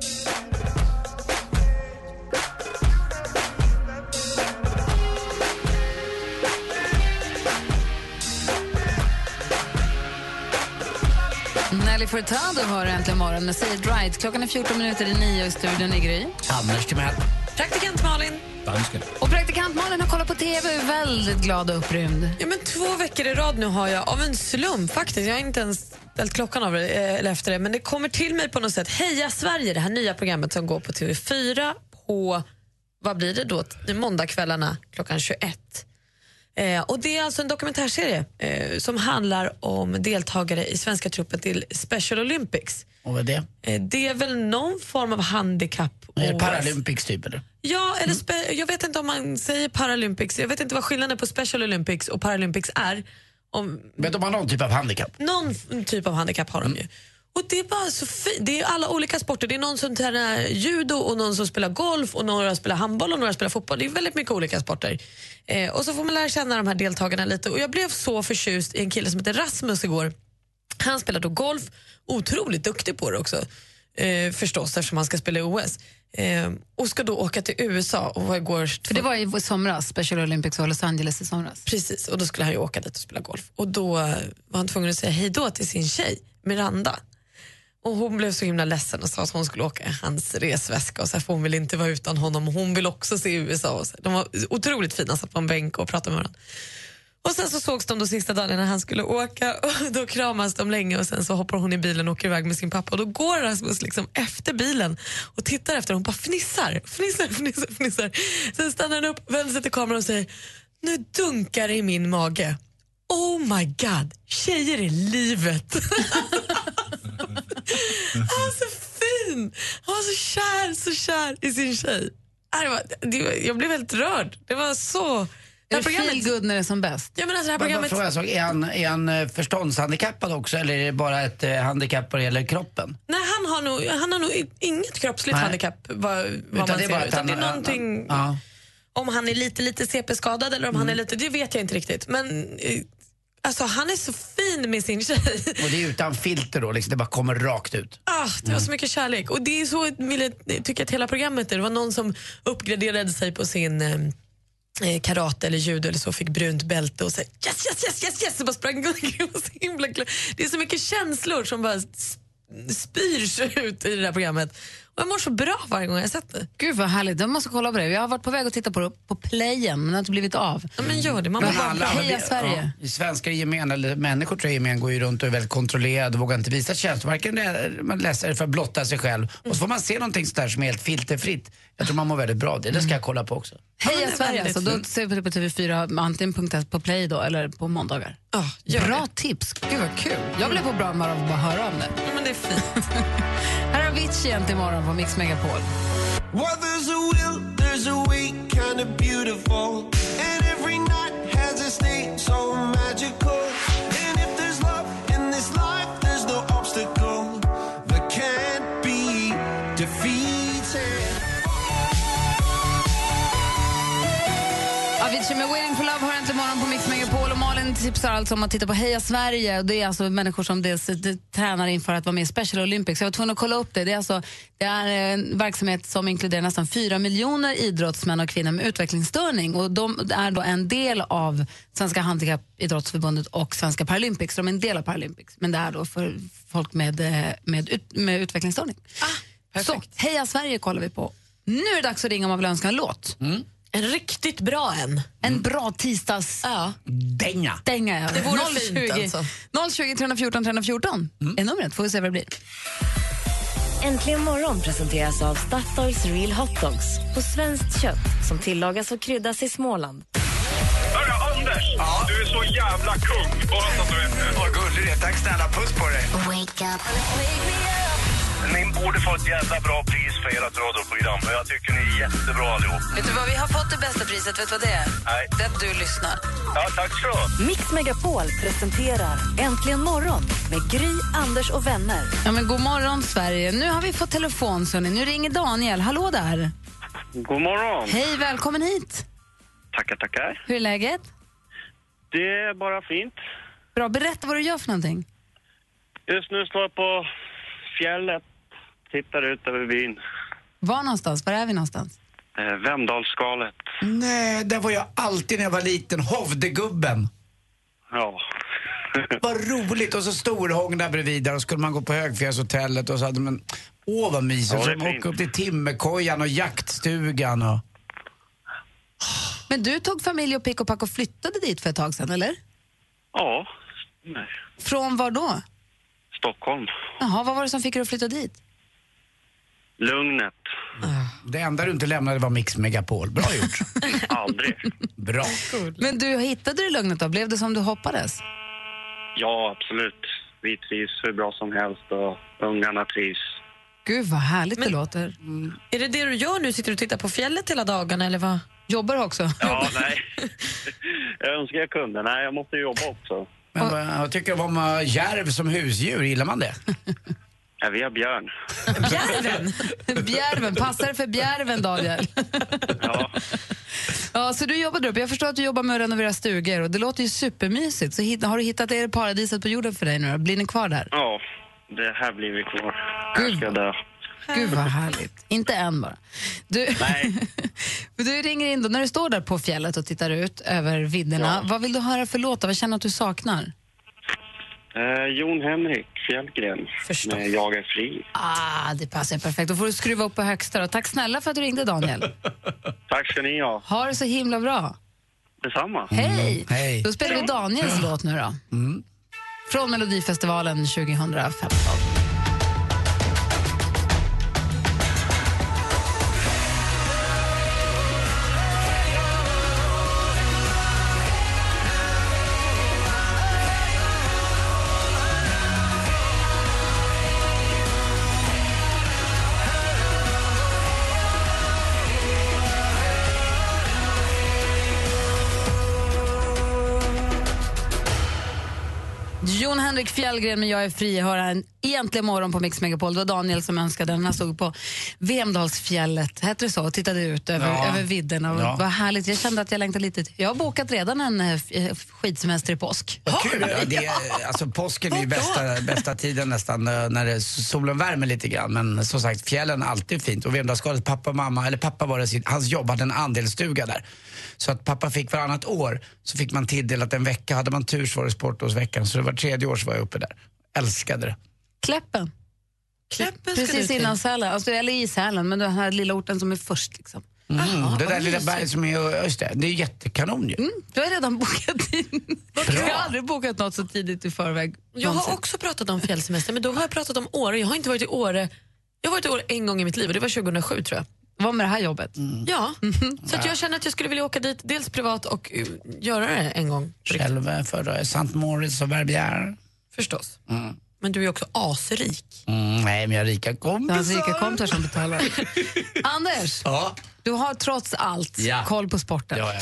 [SPEAKER 5] Nelly Furtado har äntligen morgon med Say It Right. Klockan är 14 minuter i nio i studion i Gry.
[SPEAKER 6] Anders Timell.
[SPEAKER 7] Praktikant Malin.
[SPEAKER 8] Dansken.
[SPEAKER 5] Och praktikant Malin har kollat på TV och är väldigt glad och upprymd.
[SPEAKER 7] Ja, men två veckor i rad nu har jag, av en slump faktiskt, jag har inte ens ställt klockan av det, eh, eller efter det, men det kommer till mig på något sätt. Heja Sverige, det här nya programmet som går på TV4 på, vad blir det då, måndagskvällarna klockan 21. Eh, och Det är alltså en dokumentärserie eh, som handlar om deltagare i svenska truppen till Special Olympics.
[SPEAKER 6] Och vad är det?
[SPEAKER 7] Eh, det är väl någon form av handikapp.
[SPEAKER 6] Paralympics typ eller?
[SPEAKER 7] Ja, eller spe- jag vet inte om man säger Paralympics. Jag vet inte vad skillnaden på Special Olympics och Paralympics är. Om,
[SPEAKER 6] om man har någon typ av handikapp?
[SPEAKER 7] någon typ av handikapp har de ju. Och det är bara så fint. Det är alla olika sporter. Det är någon som tränar judo och någon som spelar golf och några spelar handboll och några spelar fotboll. Det är väldigt mycket olika sporter. Eh, och så får man lära känna de här deltagarna lite. Och jag blev så förtjust i en kille som heter Rasmus igår. Han spelar då golf, otroligt duktig på det också. Eh, förstås eftersom han ska spela i OS. Eh, och ska då åka till USA och igår...
[SPEAKER 5] För det var i somras, Special Olympics var Los Angeles i somras.
[SPEAKER 7] Precis, och då skulle han ju åka dit och spela golf. Och då eh, var han tvungen att säga hej då till sin tjej, Miranda. Och hon blev så himla ledsen och sa att hon skulle åka i hans resväska och så här, för hon vill inte vara utan honom. Hon vill också se USA. Och så. De var otroligt fina, satt på en bänk och pratade med varandra. Och sen så sågs de de sista dagarna när han skulle åka och då kramas de länge och sen så hoppar hon i bilen och åker iväg med sin pappa och då går Rasmus liksom efter bilen och tittar efter och hon bara fnissar, fnissar, fnissar, fnissar. Sen stannar han upp, vänder sig till kameran och säger nu dunkar det i min mage. Oh my god, tjejer är livet. han var så fin, han var så kär, så kär i sin tjej. Det var, det, var- jag blev helt rörd. Det var så... Det
[SPEAKER 5] Är det
[SPEAKER 7] programmet-
[SPEAKER 5] feel good när det är som bäst?
[SPEAKER 7] Ja, men alltså det här
[SPEAKER 6] Men
[SPEAKER 7] programmet...
[SPEAKER 6] vad fråga, är, han, är han eh, förståndshandikappad också eller är det bara ett eh, handikapp vad det gäller kroppen?
[SPEAKER 7] Nej, han har nog, han har nog inget kroppsligt
[SPEAKER 6] Nej.
[SPEAKER 7] handikapp vad, vad man
[SPEAKER 6] det är
[SPEAKER 7] ser.
[SPEAKER 6] bara att
[SPEAKER 7] utan det är
[SPEAKER 6] han-
[SPEAKER 7] någonting,
[SPEAKER 6] Ja.
[SPEAKER 7] om han är lite, lite CP-skadad eller om han är lite, det vet jag inte riktigt. Men eh, Alltså han är så fin med sin tjej.
[SPEAKER 6] Och det är utan filter då, liksom, det bara kommer rakt ut.
[SPEAKER 7] Ah, det var så mycket kärlek. Och det är så tycker jag att hela programmet är. Det var någon som uppgraderade sig på sin eh, karate eller judo eller så, fick brunt bälte och så här, yes, yes, yes, yes, yes, och bara sprang omkring och så himla glad. Det är så mycket känslor som bara spyrs ut i det här programmet. Och jag mår så bra varje gång jag sett det.
[SPEAKER 5] Gud vad härligt, jag måste kolla på det. Jag har varit på väg att titta på det på playen men det har inte blivit av.
[SPEAKER 7] Ja, men gör det, man
[SPEAKER 5] Men
[SPEAKER 7] bara
[SPEAKER 5] alla-. Heja Sverige.
[SPEAKER 6] Ja, svenskar i gemen, eller människor tror jag i gemen, går ju runt och är väldigt kontrollerade och vågar inte visa känslor. Varken det- man läser för att blotta sig själv. Och så får man se någonting sådär som är helt filterfritt. Jag tror man mår väldigt bra av det. Det ska jag kolla på också.
[SPEAKER 5] Heja Sverige, alltså, då ser vi på TV4 antingen på play då, eller på måndagar. Bra tips, gud vad kul. Jag blev på bra humör av att bara höra om det.
[SPEAKER 7] Ja, men det är fint.
[SPEAKER 5] Här har Avicii igen till imorgon på Mix Megapol.
[SPEAKER 12] Well, there's a will, there's a way, kind of beautiful.
[SPEAKER 5] Tipsar alltså om att titta på Heja Sverige. Och det är alltså människor som dels det, tränar inför att vara med i Special Olympics. Jag var tvungen att kolla upp det. Det är, alltså, det är en verksamhet som inkluderar nästan 4 miljoner idrottsmän och kvinnor med utvecklingsstörning. Och de är då en del av Svenska Handikappidrottsförbundet och Svenska Paralympics. De är en del av Paralympics, men det är då för folk med, eh, med, ut, med utvecklingsstörning. Så, Heja Sverige kollar vi på. Nu är det dags att ringa om man vill önska en låt.
[SPEAKER 7] En riktigt bra en.
[SPEAKER 5] En bra tisdags...
[SPEAKER 7] Ja.
[SPEAKER 6] Dänga.
[SPEAKER 5] Dänga, ja.
[SPEAKER 7] Det vore fint, alltså.
[SPEAKER 5] 020 314 314 är numret. Får vi se vad det blir.
[SPEAKER 1] Äntligen morgon presenteras av Statoils Real Hot Dogs på svenskt kött som tillagas och kryddas i Småland.
[SPEAKER 3] Hörru, Anders! Du är så jävla kung. Bara så att du vet det.
[SPEAKER 6] Vad gullig du är. Tack snälla. Puss på dig.
[SPEAKER 3] Ni borde få ett jävla bra pris för ert radioprogram. Jag tycker ni är jättebra allihop.
[SPEAKER 5] Vet du vad, vi har fått det bästa priset. Vet du vad det är?
[SPEAKER 3] Nej.
[SPEAKER 5] Det är att du lyssnar.
[SPEAKER 3] Ja, tack ska du ha.
[SPEAKER 1] Mix Megapol presenterar Äntligen morgon med Gry, Anders och vänner.
[SPEAKER 5] Ja, men god morgon, Sverige. Nu har vi fått telefon, Sonny. Nu ringer Daniel. Hallå där.
[SPEAKER 11] God morgon.
[SPEAKER 5] Hej, välkommen hit.
[SPEAKER 11] Tackar, tackar.
[SPEAKER 5] Hur är läget?
[SPEAKER 11] Det är bara fint.
[SPEAKER 5] Bra, berätta vad du gör för någonting.
[SPEAKER 11] Just nu står jag på fjället, tittar ut över byn.
[SPEAKER 5] Var någonstans? Var är vi någonstans?
[SPEAKER 11] Eh, Vemdalsskalet.
[SPEAKER 6] Nej, där var jag alltid när jag var liten. Hovdegubben.
[SPEAKER 11] Ja.
[SPEAKER 6] Vad roligt! Och så Storhång där bredvid där och skulle man gå på Högfjällshotellet och så hade man... Åh vad mysigt!
[SPEAKER 11] Ja,
[SPEAKER 6] så åker upp till timmerkojan och jaktstugan och...
[SPEAKER 5] Men du tog familj och pick och pack och flyttade dit för ett tag sedan, eller?
[SPEAKER 11] Ja. Nej.
[SPEAKER 5] Från var då?
[SPEAKER 11] Stockholm.
[SPEAKER 5] Jaha, vad var det som fick dig att flytta dit?
[SPEAKER 11] Lugnet.
[SPEAKER 6] Det enda du inte lämnade var Mix Megapol. Bra gjort.
[SPEAKER 11] Aldrig.
[SPEAKER 6] Bra.
[SPEAKER 5] Men du, hittade du lugnet då? Blev det som du hoppades?
[SPEAKER 11] Ja, absolut. Vi trivs hur bra som helst och ungarna trivs.
[SPEAKER 5] Gud vad härligt det
[SPEAKER 7] Men-
[SPEAKER 5] låter.
[SPEAKER 7] Är det det du gör nu? Sitter du och tittar på fjället hela dagarna eller vad?
[SPEAKER 5] Jobbar du också?
[SPEAKER 11] Ja, nej. jag önskar jag kunde. Nej, jag måste jobba också.
[SPEAKER 6] Men vad, vad tycker du om uh, järv som husdjur? Gillar man det?
[SPEAKER 11] Ja, vi har björn.
[SPEAKER 5] Bjärven! Bjärven, passar det för bjärven Daniel?
[SPEAKER 11] Ja.
[SPEAKER 5] Ja, så du jobbar där uppe. Jag förstår att du jobbar med att renovera stugor och det låter ju supermysigt. Så hit, har du hittat det paradiset på jorden för dig nu då? Blir ni kvar där?
[SPEAKER 11] Ja, det här blir vi kvar. Ska jag dö.
[SPEAKER 5] Gud vad härligt. Inte än bara. Du,
[SPEAKER 11] Nej.
[SPEAKER 5] du ringer in då, när du står där på fjället och tittar ut över vidderna. Vad vill du höra för låtar? Vad känner du att du saknar?
[SPEAKER 11] Eh, Jon Henrik Fjällgren med Jag är fri.
[SPEAKER 5] Ah, det passar perfekt. Då får du skruva upp på högsta. Då. Tack snälla för att du ringde Daniel.
[SPEAKER 11] Tack ska ni ha.
[SPEAKER 5] Ha det så himla bra.
[SPEAKER 11] Detsamma.
[SPEAKER 5] Hej!
[SPEAKER 6] Hej.
[SPEAKER 5] Då spelar vi Daniels låt nu då. Från Melodifestivalen 2015. Henrik Fjällgren med Jag är fri har en Egentligen morgon på Mix Megapol. Det var Daniel som önskade den. Han stod på Vemdalsfjället, hette det så, och tittade ut över,
[SPEAKER 6] Ja.
[SPEAKER 5] över vidderna.
[SPEAKER 6] Ja.
[SPEAKER 5] Vad härligt. Jag kände att jag längtade lite. Jag har bokat redan en eh, eh, skidsemester i påsk.
[SPEAKER 6] Vad kul! Ja, det är, alltså, påsken är ju bästa, bästa tiden nästan eh, när det, solen värmer lite grann. Men som sagt, fjällen är alltid fint. Och Vemdalsskalet, pappa och mamma, eller pappa var det, sitt, hans jobb hade en andelsstuga där. Så att pappa fick varannat år så fick man tilldelat en vecka. Hade man tur så var det sportlovsveckan. Så det var tredje år så var jag uppe där. Älskade det.
[SPEAKER 5] Kläppen.
[SPEAKER 7] Kläppen
[SPEAKER 5] Precis innan Sälen, alltså, eller i Sälen, men den här lilla orten som är först. Liksom.
[SPEAKER 6] Mm, det där lilla berget som är, just det, är jättekanon ju.
[SPEAKER 5] Mm, du har redan bokat in. Jag har aldrig bokat något så tidigt i förväg.
[SPEAKER 7] Jag har också pratat om fjällsemester, men då har jag pratat om Åre. Jag har inte varit i Åre. Jag har varit i Åre en gång i mitt liv och det var 2007 tror jag.
[SPEAKER 5] Vad med det här jobbet?
[SPEAKER 7] Ja, så att jag känner att jag skulle vilja åka dit, dels privat och uh, göra det en gång.
[SPEAKER 6] Själv eh, förra Saint Moritz och Verbier.
[SPEAKER 7] Förstås.
[SPEAKER 6] Mm.
[SPEAKER 7] Men du är också asrik.
[SPEAKER 6] Mm, nej, men jag har rika
[SPEAKER 5] Det är hans
[SPEAKER 6] kompisar.
[SPEAKER 5] rika kompisar som betalar. Anders,
[SPEAKER 6] Ja.
[SPEAKER 5] du har trots allt
[SPEAKER 6] Ja.
[SPEAKER 5] koll på sporten.
[SPEAKER 6] Ja, ja.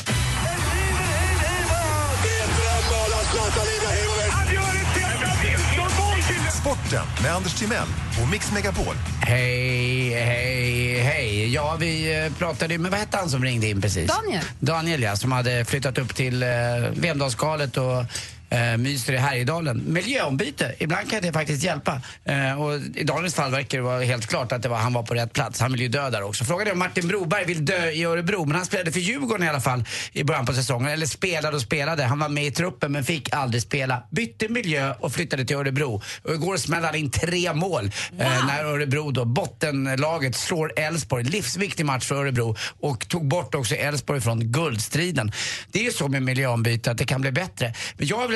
[SPEAKER 10] Sporten med Anders Timell och Mix Megapol.
[SPEAKER 6] Hej, hej, hej. Ja, vi eh, pratade med, vad hette han som ringde in precis?
[SPEAKER 5] Daniel.
[SPEAKER 6] Daniel, ja, som hade flyttat upp till eh, Vemdalsskalet och eh, myser i Härjedalen. Miljöombyte, ibland kan det faktiskt hjälpa. Eh, och I Daniels fall verkar det vara helt klart att det var, han var på rätt plats. Han vill ju dö där också. Frågan är om Martin Broberg vill dö i Örebro, men han spelade för Djurgården i alla fall i början på säsongen. Eller spelade och spelade. Han var med i truppen men fick aldrig spela. Bytte miljö och flyttade till Örebro. Och igår smällde han in tre mål eh, när Örebro då, bottenlaget, slår Elfsborg. Livsviktig match för Örebro och tog bort också Elfsborg från guldstriden. Det är ju så med miljöombyte att det kan bli bättre. Men jag ett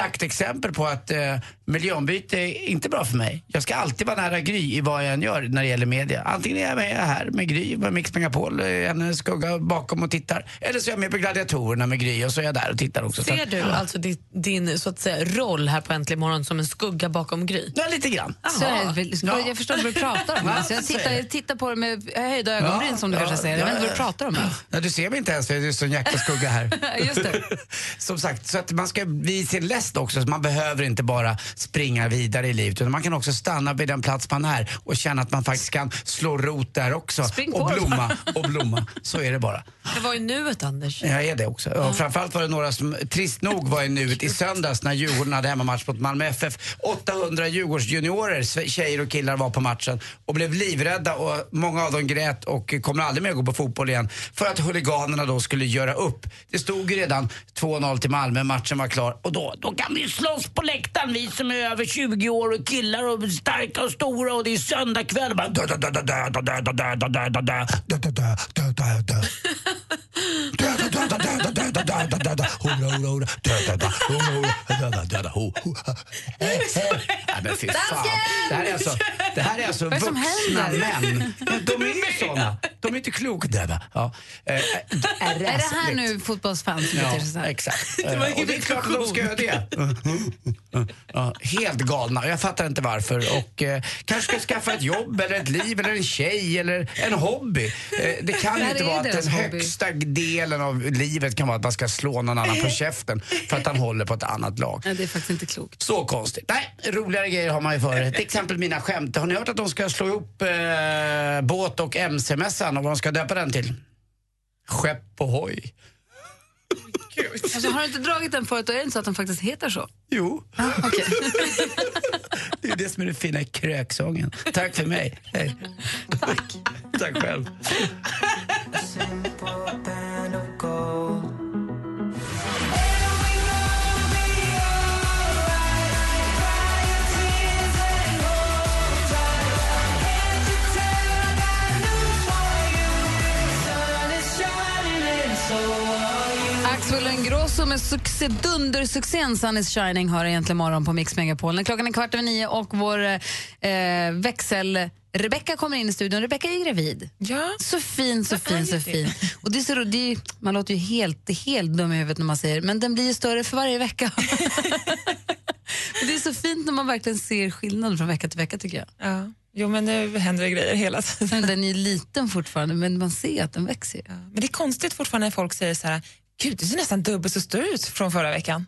[SPEAKER 6] praktexempel på att eh, miljöombyte är inte bra för mig. Jag ska alltid vara nära Gry i vad jag än gör när det gäller media. Antingen är jag med här med Gry, med Mix Megapol, eh, en skugga bakom och tittar. Eller så är jag med på Gladiatorerna med Gry och så är jag där och tittar också. Så
[SPEAKER 7] Ser
[SPEAKER 6] att-
[SPEAKER 7] du alltså din, din så att säga, roll här på Äntligen morgon som en skugga bakom Gry?
[SPEAKER 6] Ja, lite grann.
[SPEAKER 5] Så är det väl-
[SPEAKER 6] Ja.
[SPEAKER 5] Jag förstår vad du pratar om. Alltså, jag tittar,
[SPEAKER 6] det.
[SPEAKER 5] jag tittar på det med höjda ögonbryn som du
[SPEAKER 6] Ja,
[SPEAKER 5] kanske säger. Jag
[SPEAKER 6] ja,
[SPEAKER 5] vet inte vad du
[SPEAKER 6] ja.
[SPEAKER 5] pratar om.
[SPEAKER 6] Ja, du ser mig inte ens för det är så en jäkla skugga här.
[SPEAKER 5] Just det.
[SPEAKER 6] Som sagt, så att man ska bli sin läst också. Så man behöver inte bara springa vidare i livet utan man kan också stanna vid den plats man är och känna att man faktiskt kan slå rot där också.
[SPEAKER 7] Spring
[SPEAKER 6] och blomma och blomma. Så är det bara.
[SPEAKER 7] Det var i nuet, Anders.
[SPEAKER 6] Jag är det också. Och framförallt var det några som trist nog var i nuet i söndags när Djurgården hade hemmamatch mot Malmö FF. 800 Djurgårdsjuniorer, tjejer och killar var på matchen och blev livrädda och många av dem grät och kommer aldrig mer gå på fotboll igen för att huliganerna då skulle göra upp. Det stod ju redan 2-0 till Malmö, matchen var klar och då, då kan vi slåss på läktaren vi som är över 20 år och killar och starka och stora och det är söndagkväll. bara det här är alltså, alltså vuxna män. De är ju såna. De är inte kloka. Eh, eh, är
[SPEAKER 5] det här nu fotbollsfans beter sig
[SPEAKER 6] exakt. Eh, och det är klart de ska göra det. Helt galna. Jag fattar inte varför. Och kanske ska skaffa ett jobb eller ett liv eller en tjej eller en hobby. Det kan
[SPEAKER 5] ju
[SPEAKER 6] inte vara att den
[SPEAKER 5] högsta
[SPEAKER 6] högsta delen av livet kan vara att man ska slå någon annan på käften för att han håller på ett annat lag.
[SPEAKER 5] Nej, det är faktiskt inte klokt.
[SPEAKER 6] Så konstigt. Nej, roligare grejer har man ju för. Till exempel mina skämt. Har ni hört att de ska slå ihop eh, båt och MC-mässan och vad de ska döpa den till? Skepp och hoj.
[SPEAKER 5] Alltså, har du inte dragit den förut, då är det inte så att den faktiskt heter så.
[SPEAKER 6] Jo.
[SPEAKER 5] Ah, okej.
[SPEAKER 6] Det är det som är den fina kröksången. Tack för mig. Hej. Tack. Tack själv.
[SPEAKER 5] Med succé, dundersuccén Sun is shining har egentligen morgon på Mix Megapol. När Klockan är kvart över nio och vår eh, växel... Rebecka kommer in i studion. Rebecka är gravid.
[SPEAKER 7] Ja.
[SPEAKER 5] Så fin, så fin, så fin. Och det är så, det är, man låter ju helt, helt dum i huvudet när man säger men den blir ju större för varje vecka. Men det är så fint när man verkligen ser skillnad från vecka till vecka tycker jag.
[SPEAKER 7] Ja. Jo, men nu händer det grejer hela tiden.
[SPEAKER 5] Den är liten fortfarande men man ser att den växer.
[SPEAKER 7] Men det är konstigt fortfarande när folk säger så här, gud du ser nästan dubbelt så stor ut från förra veckan.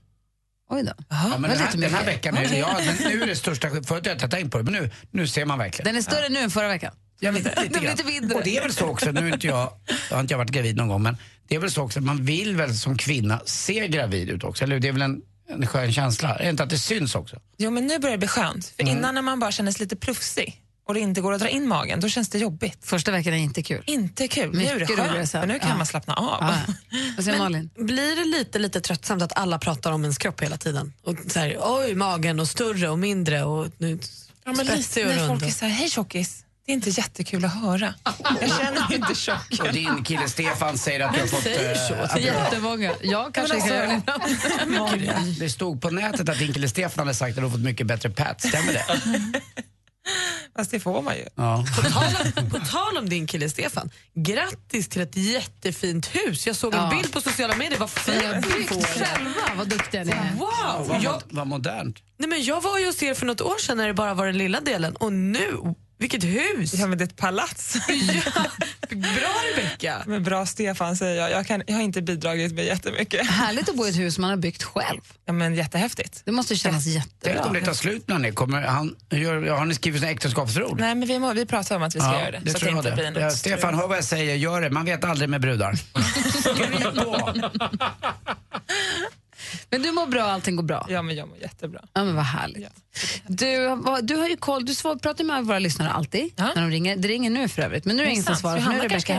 [SPEAKER 5] Oj då.
[SPEAKER 6] Ja, men den, här, den här veckan är det, ja, nu är det största Förut har jag tänkt på det, men nu, nu ser man verkligen.
[SPEAKER 5] Den är större nu än förra veckan.
[SPEAKER 6] Jag vet, lite
[SPEAKER 5] lite mindre.
[SPEAKER 6] Och det är väl så också, nu inte jag, jag har inte jag varit gravid någon gång, men det är väl så också att man vill väl som kvinna se gravid ut också, eller hur? Det är väl en, en skön känsla? Är det inte att det syns också?
[SPEAKER 17] Jo, men nu börjar det bli skönt. För
[SPEAKER 6] Mm.
[SPEAKER 17] innan när man bara känner sig lite plufsig och det inte går att dra in magen, då känns det jobbigt.
[SPEAKER 5] Första veckan är inte kul.
[SPEAKER 17] Inte kul. nu är det
[SPEAKER 5] Mycket
[SPEAKER 17] skönt,
[SPEAKER 5] sen.
[SPEAKER 17] för nu kan
[SPEAKER 5] Ja.
[SPEAKER 17] man slappna av.
[SPEAKER 5] Ja. Vad säger Malin?
[SPEAKER 18] Blir det lite, lite tröttsamt att alla pratar om ens kropp hela tiden? Och så här, oj, magen och större och mindre och nu
[SPEAKER 17] Ja, men lite
[SPEAKER 18] och
[SPEAKER 17] när folk är så här, hej tjockis. Det är inte jättekul att höra. Jag känner mig inte tjock.
[SPEAKER 6] Och din kille Stefan säger att du har fått... eh, att-
[SPEAKER 5] Jättemånga. Jag kanske kan göra
[SPEAKER 17] alltså-
[SPEAKER 5] det.
[SPEAKER 6] Det stod på nätet att din kille Stefan hade sagt att du har fått mycket bättre pat. Stämmer det?
[SPEAKER 17] Fast det får man ju.
[SPEAKER 6] Ja.
[SPEAKER 18] På tal, om, på tal om din kille Stefan, grattis till ett jättefint hus. Jag såg en
[SPEAKER 5] Ja.
[SPEAKER 18] bild på sociala medier. Vad
[SPEAKER 5] Ni
[SPEAKER 18] fint du
[SPEAKER 5] byggt
[SPEAKER 18] får det.
[SPEAKER 5] själva, vad duktiga ni är.
[SPEAKER 18] Wow!
[SPEAKER 6] Vad,
[SPEAKER 18] Jag,
[SPEAKER 6] vad modernt.
[SPEAKER 18] nej men jag var ju hos er för något år sedan när det bara var den lilla delen och nu, vilket hus!
[SPEAKER 17] Ja, men det är ett palats.
[SPEAKER 18] Bra Rebecka!
[SPEAKER 17] Men bra Stefan säger jag. Jag, kan, jag har inte bidragit med jättemycket.
[SPEAKER 5] Härligt att bo i ett hus man har byggt själv.
[SPEAKER 17] Ja, men jättehäftigt.
[SPEAKER 5] Det måste kännas
[SPEAKER 6] Tänk
[SPEAKER 5] jättebra.
[SPEAKER 6] om det tar slut mellan er. Kommer han, gör, har ni skrivit en äktenskapsförord?
[SPEAKER 17] Nej, men vi, må, vi pratar om att vi ska göra det.
[SPEAKER 6] det
[SPEAKER 17] så
[SPEAKER 6] tror jag
[SPEAKER 17] blir
[SPEAKER 6] det.
[SPEAKER 17] något
[SPEAKER 6] Ja. Stefan, hör vad jag säger. Gör det. Man vet aldrig med brudar. Skriv på!
[SPEAKER 5] Men du mår bra, allting går bra?
[SPEAKER 17] Ja, men jag mår jättebra.
[SPEAKER 5] Ja, men vad härligt. Du, vad- du har ju koll, du svar, pratar med våra lyssnare alltid när de ringer. Det ringer nu för övrigt, men nu är det ingen som svarar för nu är Rebecka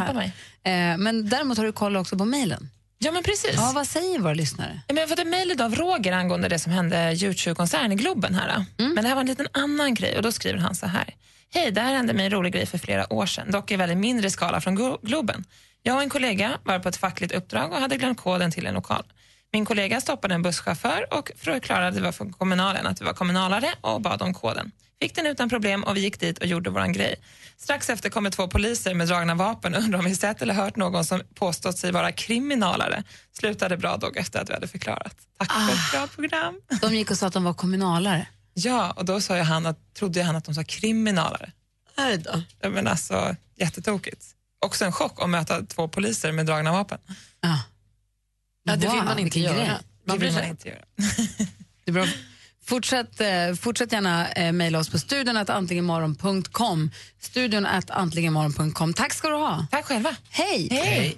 [SPEAKER 5] här. Eh, men däremot har du koll också på mejlen.
[SPEAKER 17] Ja, men precis.
[SPEAKER 5] Ja, vad säger våra lyssnare?
[SPEAKER 17] Ja, men jag har fått ett mejl idag av Roger angående det som hände Youtube-konserten i Globen. Här.
[SPEAKER 5] Mm.
[SPEAKER 17] Men det här var en liten annan grej och då skriver han så här. Hej, det här hände mig en rolig grej för flera år sedan, dock i väldigt mindre skala från Glo- Globen. Jag och en kollega var på ett fackligt uppdrag och hade glömt koden till en lokal. Min kollega stoppade en busschaufför och förklarade det var från kommunalen, att vi var kommunalare och bad om koden. Fick den utan problem och vi gick dit och gjorde våran grej. Strax efter kommer två poliser med dragna vapen och undrar om vi sett eller hört någon som påstått sig vara kriminalare. Slutade bra dock efter att vi hade förklarat. Tack för ett bra program.
[SPEAKER 5] De gick och sa att de var kommunalare.
[SPEAKER 17] Ja, och då sa ju han att, trodde han att de sa kriminalare.
[SPEAKER 18] Är då?
[SPEAKER 17] Ja, Men alltså, jättetokigt. Också en chock att möta två poliser med dragna vapen.
[SPEAKER 5] Ja.
[SPEAKER 18] Ja, det vill
[SPEAKER 5] Wow,
[SPEAKER 18] man inte göra.
[SPEAKER 5] grej.
[SPEAKER 17] Det
[SPEAKER 18] Man
[SPEAKER 17] vill man inte göra.
[SPEAKER 5] Det är bra. Fortsätt, eh, fortsätt gärna eh, mejla oss på studion att antligenmorgon.com. Studion att antligenmorgon.com. Tack ska du ha.
[SPEAKER 17] Tack själva.
[SPEAKER 5] Hej.
[SPEAKER 17] Hej.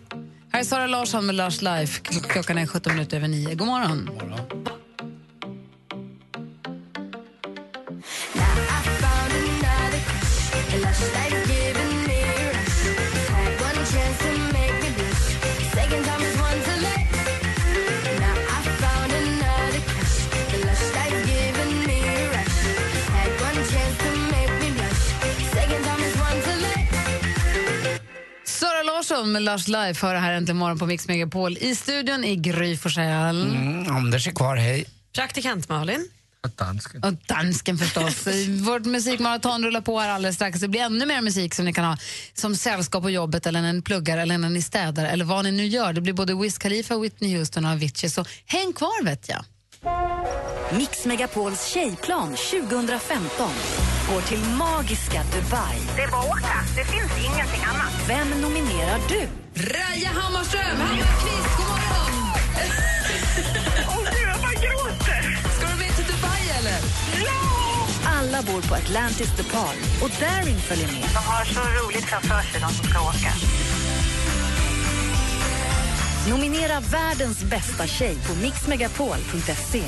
[SPEAKER 5] Här är Sara Larsson med Lars Life. Kl- Klockan är 17 minuter över 9. God morgon. Sara Larsson med Lars Life hör här äntligen morgon på Mix Megapol. I studion i Gry Forssell.
[SPEAKER 6] Mm, Anders är kvar, hej.
[SPEAKER 18] Praktikant Malin.
[SPEAKER 8] Och dansken.
[SPEAKER 5] Och dansken förstås. Vårt musikmaraton rullar på här alldeles strax. Det blir ännu mer musik som ni kan ha som sällskap på jobbet eller när ni pluggar eller när ni städar eller vad ni nu gör. Det blir både Wiz Khalifa, Whitney Houston och Avicii. Så häng kvar vet jag.
[SPEAKER 1] Mix Megapols tjejplan 2015 går till magiska Dubai.
[SPEAKER 2] Det är bara att åka. Det finns ingenting annat.
[SPEAKER 1] Vem nominerar du?
[SPEAKER 5] Raja Hammarström! Hammarkvist, god morgon!
[SPEAKER 2] Åh gud, jag bara gråter.
[SPEAKER 5] Ska du med till Dubai eller?
[SPEAKER 1] Alla bor på Atlantis The och Darin följer med.
[SPEAKER 2] De har så roligt framför sig, de som ska åka.
[SPEAKER 1] Nominera världens bästa tjej på mixmegapol.se.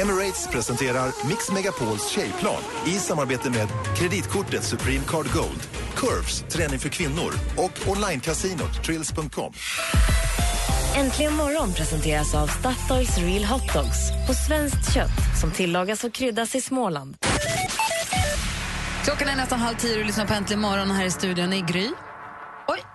[SPEAKER 10] Emirates presenterar Mix Megapols tjejplan i samarbete med kreditkortet Supreme Card Gold, Curves, träning för kvinnor och onlinecasinot Trills.com.
[SPEAKER 1] Äntligen morgon presenteras av Statoils Real Hot Dogs på svenskt kött som tillagas och kryddas i Småland.
[SPEAKER 5] Klockan är nästan halv tio och du lyssnar på Äntligen morgon här i studion i Gry.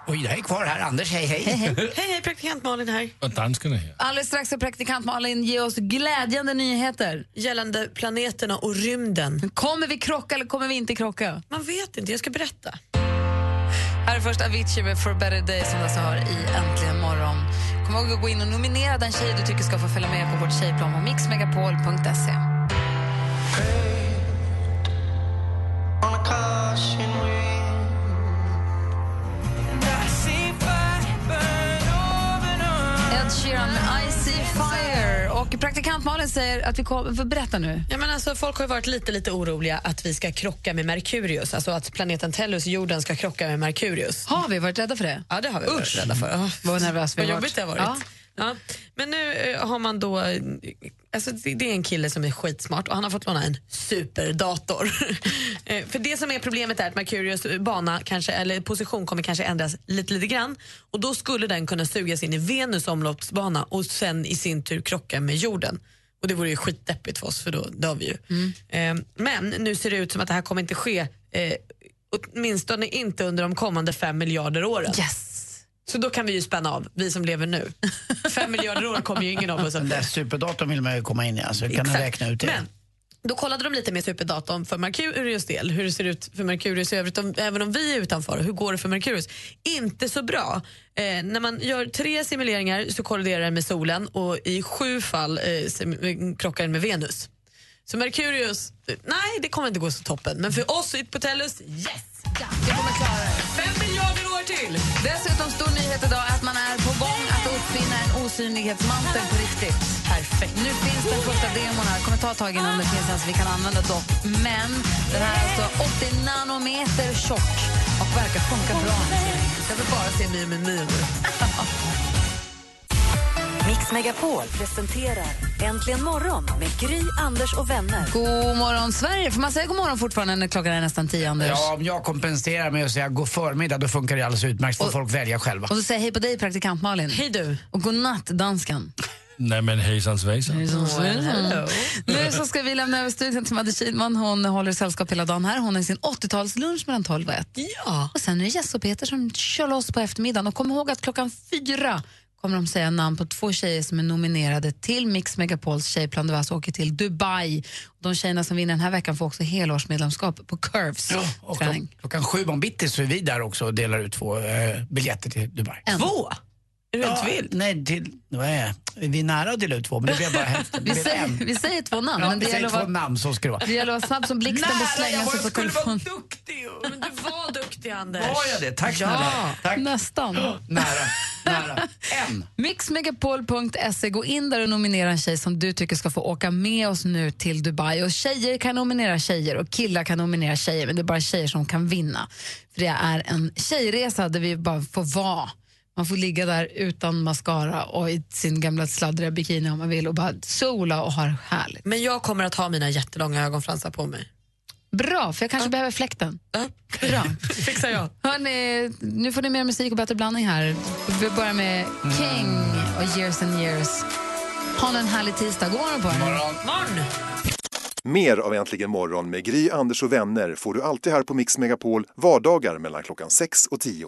[SPEAKER 6] Oj, jag är kvar här. Anders, hej, hej.
[SPEAKER 18] Hej, hej, praktikant Malin här.
[SPEAKER 8] Och dansken är här.
[SPEAKER 5] Alldeles strax ska praktikant Malin ge oss glädjande nyheter.
[SPEAKER 18] Gällande planeterna och rymden.
[SPEAKER 5] Kommer vi krocka eller kommer vi inte krocka?
[SPEAKER 18] Man vet inte, jag ska berätta.
[SPEAKER 5] Här är först Avicii med For better day som du alltså hör i Äntligen morgon. Kom ihåg att gå in och nominera den tjej du tycker ska få följa med på vårt tjejplan på mixmegapol.se. Malin säger att vi kommer... Berätta nu.
[SPEAKER 7] Ja, men alltså, folk har varit lite, lite oroliga att vi ska krocka med Merkurius, alltså att planeten Tellus, jorden, ska krocka med Merkurius.
[SPEAKER 5] Har vi varit rädda för det?
[SPEAKER 7] Ja, det har vi varit rädda för. Oh,
[SPEAKER 5] Vad nervös vi har
[SPEAKER 7] jobbigt det har
[SPEAKER 5] varit.
[SPEAKER 7] varit. Ja. Men nu eh, har man då... eh, Alltså det det är en kille som är skitsmart och han har fått låna en superdator. Eh, För det som är problemet är att Merkurius bana kanske, eller position kommer kanske ändras lite, lite grann och då skulle den kunna sugas in i Venus omloppsbana och sen i sin tur krocka med jorden. Och det vore ju skitdeppigt för oss för då dör vi ju. Eh, Men nu ser det ut som att det här kommer inte ske eh, åtminstone inte under de kommande fem miljarder åren.
[SPEAKER 5] Yes.
[SPEAKER 7] Så då kan vi ju spänna av, vi som lever nu. Fem miljarder år kommer ju ingen av oss att
[SPEAKER 6] Den där superdatorn vill man ju komma in i, alltså. kan du räkna ut det?
[SPEAKER 7] Men då kollade de lite med superdatorn för Merkurius del, hur det ser ut för Merkurius i övrigt, om, även om vi är utanför. Hur går det för Merkurius? Inte så bra. Eh, när man gör tre simuleringar så kolliderar den med solen och i sju fall eh, sim- krockar den med Venus. Så Merkurius, eh, nej det kommer inte gå så toppen. Men för oss i Potellus, yes!
[SPEAKER 5] Vi kommer klara det.
[SPEAKER 7] Fem miljarder år till!
[SPEAKER 5] Dessutom stor nyhet idag att man är på gång att uppfinna en osynlighetsmantel på riktigt.
[SPEAKER 7] Perfekt.
[SPEAKER 5] Nu finns den första demon här. Kommer ta tag innan det finns en som vi kan använda dock. Men den här är alltså 80 nanometer tjock och verkar funka bra.
[SPEAKER 7] Jag vill bara se nu.
[SPEAKER 1] Mix Megapol presenterar Äntligen morgon med Gry, Anders och vänner.
[SPEAKER 5] God morgon, Sverige. Får man säga god morgon fortfarande när klockan är nästan tio, Anders?
[SPEAKER 6] Ja, om jag kompenserar med att säga god förmiddag då funkar det alldeles utmärkt. får folk välja själva.
[SPEAKER 5] Och så säger jag hej på dig, praktikant Malin.
[SPEAKER 7] Hej du.
[SPEAKER 5] Och god natt, danskan.
[SPEAKER 8] Nej men hejsan svejsan.
[SPEAKER 5] Nu så ska vi lämna över studion till Madde Kihlman. Hon håller sällskap hela dagen här. Hon har sin 80-talslunch mellan 12 och 1.
[SPEAKER 7] Ja.
[SPEAKER 5] Och sen är det Jess och Peter som kör loss på eftermiddagen. Och kom ihåg att klockan fyra kommer de säga namn på två tjejer som är nominerade till Mix Megapols tjejplan där vi alltså åker till Dubai. De tjejerna som vinner den här veckan får också helårsmedlemskap på Curves
[SPEAKER 6] Och
[SPEAKER 5] träning.
[SPEAKER 6] klock- klockan sju om bitti så är vi där också och delar ut två eh, biljetter till Dubai.
[SPEAKER 7] Två? Är du
[SPEAKER 6] Ja,
[SPEAKER 7] vild?
[SPEAKER 6] Nej, till, det? vi är nära att dela ut två men det blir bara hälften.
[SPEAKER 5] Vi säger,
[SPEAKER 6] en.
[SPEAKER 5] vi säger två namn,
[SPEAKER 6] Ja,
[SPEAKER 5] men det
[SPEAKER 6] vi säger två
[SPEAKER 5] vara,
[SPEAKER 6] namn, så ska det vara.
[SPEAKER 5] det gäller att vara snabb som blixten att slänga sig på telefon.
[SPEAKER 7] duktig. Men du var duktig, Anders.
[SPEAKER 6] Var jag det? Tack snälla.
[SPEAKER 5] Ja,
[SPEAKER 6] Tack.
[SPEAKER 5] nästan.
[SPEAKER 6] Nära, nära. En.
[SPEAKER 5] Mixmegapol.se, gå in där och nominera en tjej som du tycker ska få åka med oss nu till Dubai. Och Tjejer kan nominera tjejer och killar kan nominera tjejer, men det är bara tjejer som kan vinna. För Det är en tjejresa där vi bara får vara. Man får ligga där utan mascara och i sin gamla sladdriga bikini om man vill och bara sola och ha det härligt.
[SPEAKER 7] Men jag kommer att ha mina jättelånga ögonfransar på mig.
[SPEAKER 5] Bra, för jag kanske behöver fläkten.
[SPEAKER 7] Ja.
[SPEAKER 5] Bra.
[SPEAKER 7] fixar jag.
[SPEAKER 5] Hörrni, nu får ni mer musik och bättre blandning här. Vi börjar med King och Years and Years. Ha en härlig tisdag. God morgon på er.
[SPEAKER 7] Morgon!
[SPEAKER 10] Mer av Äntligen morgon med Gry, Anders och vänner får du alltid här på Mix Megapol vardagar mellan klockan 6 och 10.